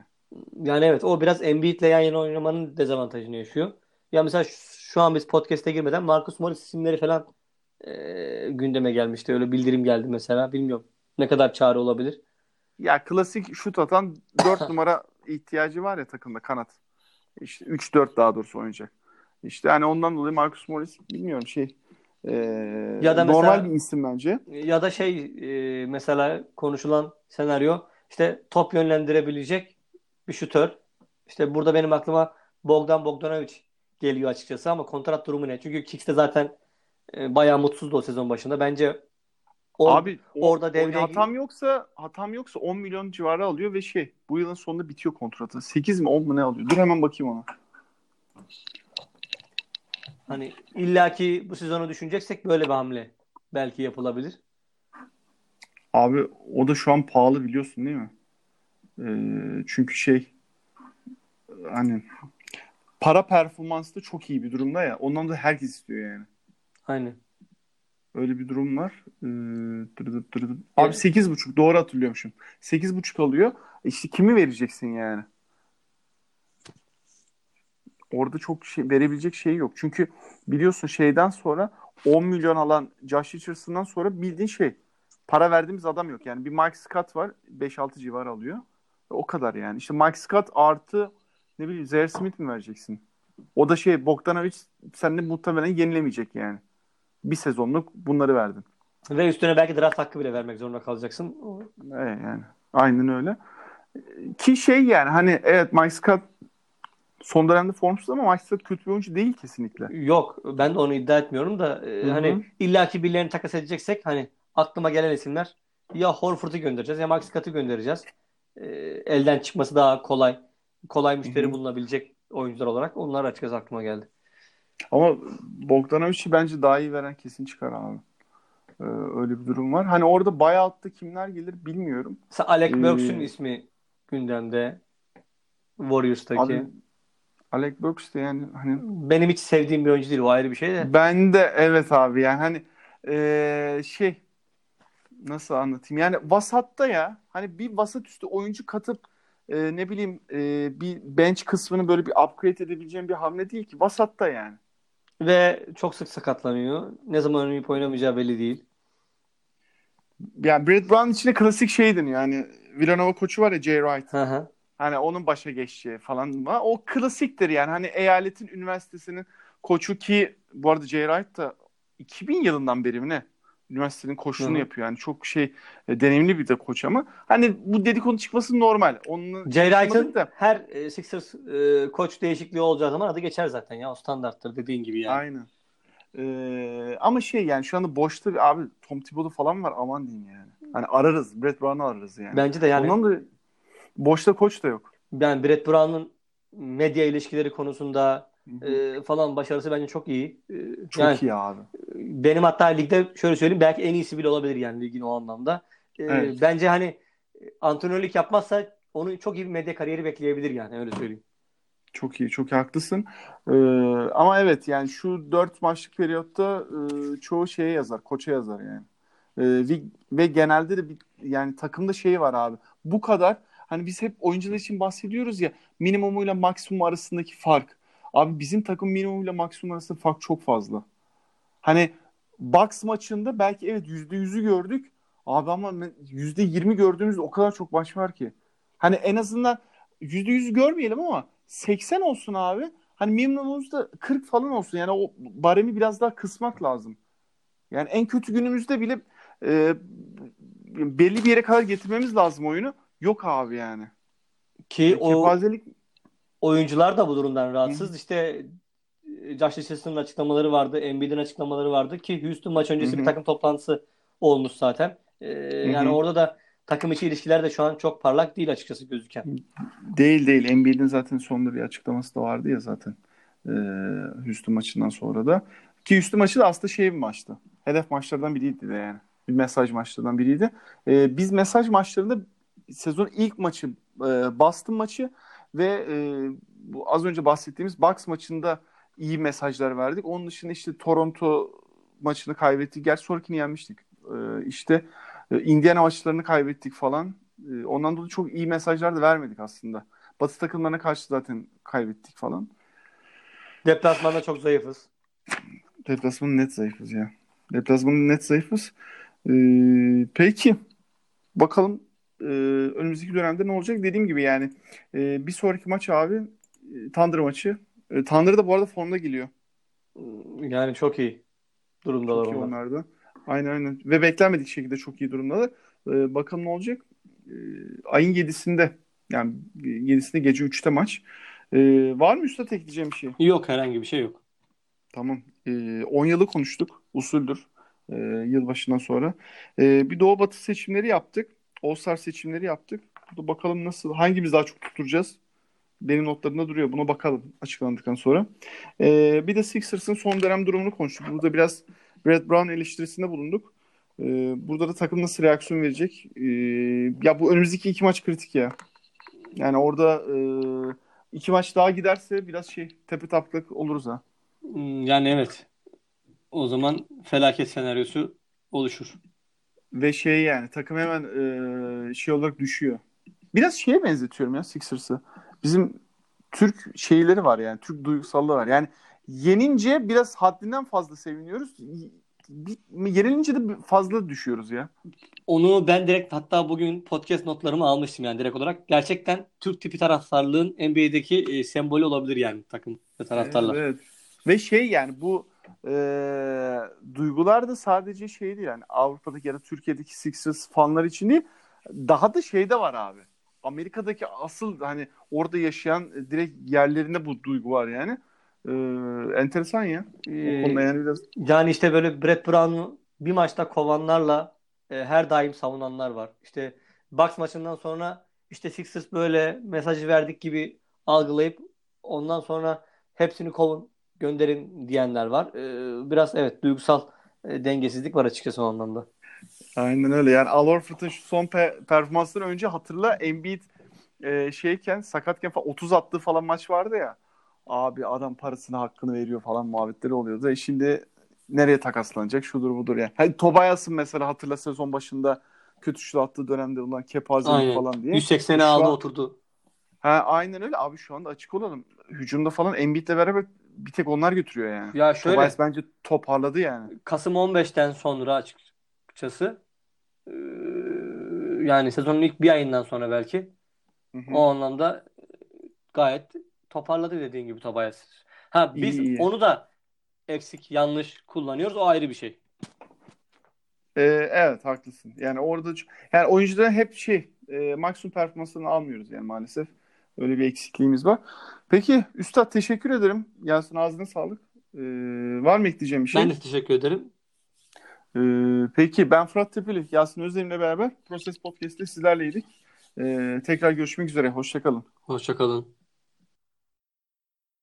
Yani evet o biraz Embiid'le yan yana oynamanın dezavantajını yaşıyor. Ya mesela şu an biz podcast'e girmeden Marcus Morris isimleri falan e, gündeme gelmişti. Öyle bildirim geldi mesela. Bilmiyorum ne kadar çare olabilir. Ya klasik şut atan 4 <laughs> numara ihtiyacı var ya takımda kanat. İşte 3-4 daha doğrusu oynayacak. İşte hani ondan dolayı Marcus Morris bilmiyorum şey e, ya da normal mesela, bir isim bence. Ya da şey e, mesela konuşulan senaryo işte top yönlendirebilecek bir şutör. İşte burada benim aklıma Bogdan Bogdanovic geliyor açıkçası ama kontrat durumu ne? Çünkü Kicks de zaten e, bayağı mutsuzdu o sezon başında. Bence o, Abi orada devreye hatam yoksa hatam yoksa 10 milyon civarı alıyor ve şey bu yılın sonunda bitiyor kontratı. 8 mi 10 mu ne alıyor? Dur hemen bakayım ona. Hani illaki bu sezonu düşüneceksek böyle bir hamle belki yapılabilir. Abi o da şu an pahalı biliyorsun değil mi? Ee, çünkü şey hani para performansı da çok iyi bir durumda ya. Ondan da herkes istiyor yani. Aynen. Öyle bir durum var. Ee, dırdıt dırdıt. Abi sekiz buçuk doğru hatırlıyormuşum. Sekiz buçuk alıyor. İşte kimi vereceksin yani? Orada çok şey, verebilecek şey yok. Çünkü biliyorsun şeyden sonra 10 milyon alan Josh Richardson'dan sonra bildiğin şey para verdiğimiz adam yok. Yani bir Mike Scott var 5-6 civar alıyor. O kadar yani. İşte Mike Scott artı ne bileyim Zaire Smith mi vereceksin? O da şey Bogdanovic sen de muhtemelen yenilemeyecek yani bir sezonluk bunları verdin. Ve üstüne belki draft hakkı bile vermek zorunda kalacaksın. Evet yani. Aynen öyle. Ki şey yani hani evet Mike Scott son dönemde formsuz ama Mike Scott kötü bir oyuncu değil kesinlikle. Yok. Ben de onu iddia etmiyorum da e, hani illaki birilerini takas edeceksek hani aklıma gelen isimler ya Horford'u göndereceğiz ya Mike Scott'ı göndereceğiz. E, elden çıkması daha kolay. Kolay müşteri Hı-hı. bulunabilecek oyuncular olarak onlar açıkçası aklıma geldi. Ama Bogdanovic'i bence daha iyi veren kesin çıkar abi. Ee, öyle bir durum var. Hani orada buyout'ta kimler gelir bilmiyorum. Mesela Alec ee, Burks'ün ismi gündemde. Warriors'taki. Abi, Alec Burks de yani hani benim hiç sevdiğim bir oyuncu değil o ayrı bir şey de. Ben de evet abi yani hani ee, şey nasıl anlatayım yani vasatta ya hani bir vasat üstü oyuncu katıp e, ne bileyim e, bir bench kısmını böyle bir upgrade edebileceğim bir hamle değil ki vasatta yani. Ve çok sık sakatlanıyor. Ne zaman oynayıp oynamayacağı belli değil. Yani Brad Brown içinde klasik şeydin yani Villanova koçu var ya Jay Wright. Hı hı. Hani onun başa geçeceği falan. O klasiktir yani. Hani eyaletin üniversitesinin koçu ki bu arada Jay Wright da 2000 yılından beri mi ne? Üniversitenin koçluğunu Hı-hı. yapıyor. Yani çok şey e, deneyimli bir de koç ama hani bu dedikodu çıkması normal. Onun Jay Wright'ın da... her e, Sixers e, koç değişikliği olacağı zaman adı geçer zaten ya. O standarttır dediğin gibi yani. Aynen. Ee, ama şey yani şu anda boşta bir abi Tom Thibodeau falan var aman diyeyim yani. Hani ararız. Brett Brown'u ararız yani. Bence de yani. Ondan da boşta koç da yok. Yani Brett Brown'un medya ilişkileri konusunda e, falan başarısı bence çok iyi. E, çok yani, iyi abi. Benim hatta ligde şöyle söyleyeyim belki en iyisi bile olabilir yani ligin o anlamda. E, evet. Bence hani antrenörlük yapmazsa onun çok iyi bir medya kariyeri bekleyebilir yani öyle söyleyeyim. Çok iyi, çok iyi, haklısın. Ee, ama evet yani şu dört maçlık periyotta e, çoğu şeye yazar, koça yazar yani. E, ve, ve genelde de bir yani takımda şeyi var abi. Bu kadar hani biz hep oyuncular için bahsediyoruz ya minimumuyla maksimum arasındaki fark. Abi bizim takım minimumuyla maksimum arasında fark çok fazla. Hani Bucks maçında belki evet yüzde yüzü gördük Abi ama %20 gördüğümüz o kadar çok maç var ki. Hani en azından %100 görmeyelim ama 80 olsun abi. Hani minimumumuzda 40 falan olsun. Yani o baremi biraz daha kısmak lazım. Yani en kötü günümüzde bile e, belli bir yere kadar getirmemiz lazım oyunu. Yok abi yani. Ki o kepazelik... oyuncular da bu durumdan rahatsız. Hı. İşte e, Josh Richardson'ın açıklamaları vardı. Embiid'in açıklamaları vardı ki Houston maç öncesi Hı-hı. bir takım toplantısı olmuş zaten. Ee, yani orada da takım içi ilişkiler de şu an çok parlak değil açıkçası gözüken. Değil değil. Embiid'in zaten sonunda bir açıklaması da vardı ya zaten. Ee, Houston maçından sonra da. Ki Houston maçı da aslında şey bir maçtı. Hedef maçlardan biriydi de yani. Bir mesaj maçlardan biriydi. Ee, biz mesaj maçlarında sezon ilk maçı e, Boston maçı ve e, bu az önce bahsettiğimiz Bucks maçında iyi mesajlar verdik. Onun dışında işte Toronto maçını kaybettik. Gerçi sonrakini yenmiştik. Ee, işte e, Indiana maçlarını kaybettik falan. Ee, ondan dolayı çok iyi mesajlar da vermedik aslında. Batı takımlarına karşı zaten kaybettik falan. Deplasmanda çok zayıfız. Deplasmanda net zayıfız ya. Deplasmanda net zayıfız. Ee, peki. Bakalım e, önümüzdeki dönemde ne olacak? Dediğim gibi yani e, bir sonraki maç abi e, Thunder maçı. E, Thunder da bu arada formda geliyor. Yani çok iyi durumdalar çok iyi onlar. onlarda. Aynen aynen. Ve beklenmedik şekilde çok iyi durumdalar. Ee, bakalım ne olacak. Ee, ayın 7'sinde yani 7'sinde gece 3'te maç. Ee, var mı üstte ekleyeceğim bir şey? Yok herhangi bir şey yok. Tamam. Ee, 10 yılı konuştuk. Usuldür. Ee, yılbaşından sonra. Ee, bir Doğu Batı seçimleri yaptık. All-Star seçimleri yaptık. Burada bakalım nasıl, hangimiz daha çok tutturacağız? Benim notlarımda duruyor. Buna bakalım açıklandıktan sonra. Ee, bir de Sixers'ın son dönem durumunu konuştuk. Burada biraz Brad Brown eleştirisinde bulunduk. Ee, burada da takım nasıl reaksiyon verecek? Ee, ya bu önümüzdeki iki maç kritik ya. Yani orada e, iki maç daha giderse biraz şey tepe taklak oluruz ha. Hmm, yani evet. O zaman felaket senaryosu oluşur. Ve şey yani takım hemen e, şey olarak düşüyor. Biraz şeye benzetiyorum ya Sixers'ı. Bizim Türk şeyleri var yani. Türk duygusallığı var. Yani yenince biraz haddinden fazla seviniyoruz. Yenilince de fazla düşüyoruz ya. Onu ben direkt hatta bugün podcast notlarımı almıştım yani direkt olarak. Gerçekten Türk tipi taraftarlığın NBA'deki e, sembolü olabilir yani takım ve taraftarlar. Evet, evet. Ve şey yani bu e, duygular da sadece şey değil yani Avrupa'daki ya da Türkiye'deki Sixers fanlar için değil. Daha da şey de var abi. Amerika'daki asıl hani orada yaşayan direkt yerlerinde bu duygu var yani. Ee, enteresan ya. Ee, yani biraz. Yani işte böyle Brett Brown'u bir maçta kovanlarla e, her daim savunanlar var. İşte Bucks maçından sonra işte Sixers böyle mesajı verdik gibi algılayıp ondan sonra hepsini kovun gönderin diyenler var. Ee, biraz evet duygusal e, dengesizlik var açıkçası o anlamda. Aynen öyle. Yani Al Horford'un şu son pe- performansından önce hatırla Embiid e, şeyken sakatken falan 30 attığı falan maç vardı ya abi adam parasını hakkını veriyor falan muhabbetleri oluyordu. E şimdi nereye takaslanacak şudur budur yani. Hani Tobias'ın mesela hatırla sezon başında kötü şut attığı dönemde olan kepazelik falan diye. 180'e aldı an... oturdu. Ha aynen öyle abi şu anda açık olalım. Hücumda falan Embiid'le beraber bir tek onlar götürüyor yani. Ya şöyle. Tobias bence toparladı yani. Kasım 15'ten sonra açıkçası yani sezonun ilk bir ayından sonra belki hı hı. o anlamda gayet toparladı dediğin gibi Tobias. Ha biz iyi. onu da eksik yanlış kullanıyoruz. O ayrı bir şey. Ee, evet haklısın. Yani orada yani oyuncuların hep şey e, maksimum performansını almıyoruz yani maalesef. Öyle bir eksikliğimiz var. Peki Üstad teşekkür ederim. Yasin ağzına sağlık. Ee, var mı ekleyeceğim bir şey? Ben de teşekkür ederim. Ee, peki ben Fırat Tepeli, Yasin Özdemir'le beraber Proses Podcast'te sizlerleydik. Ee, tekrar görüşmek üzere. Hoşçakalın. Hoşçakalın.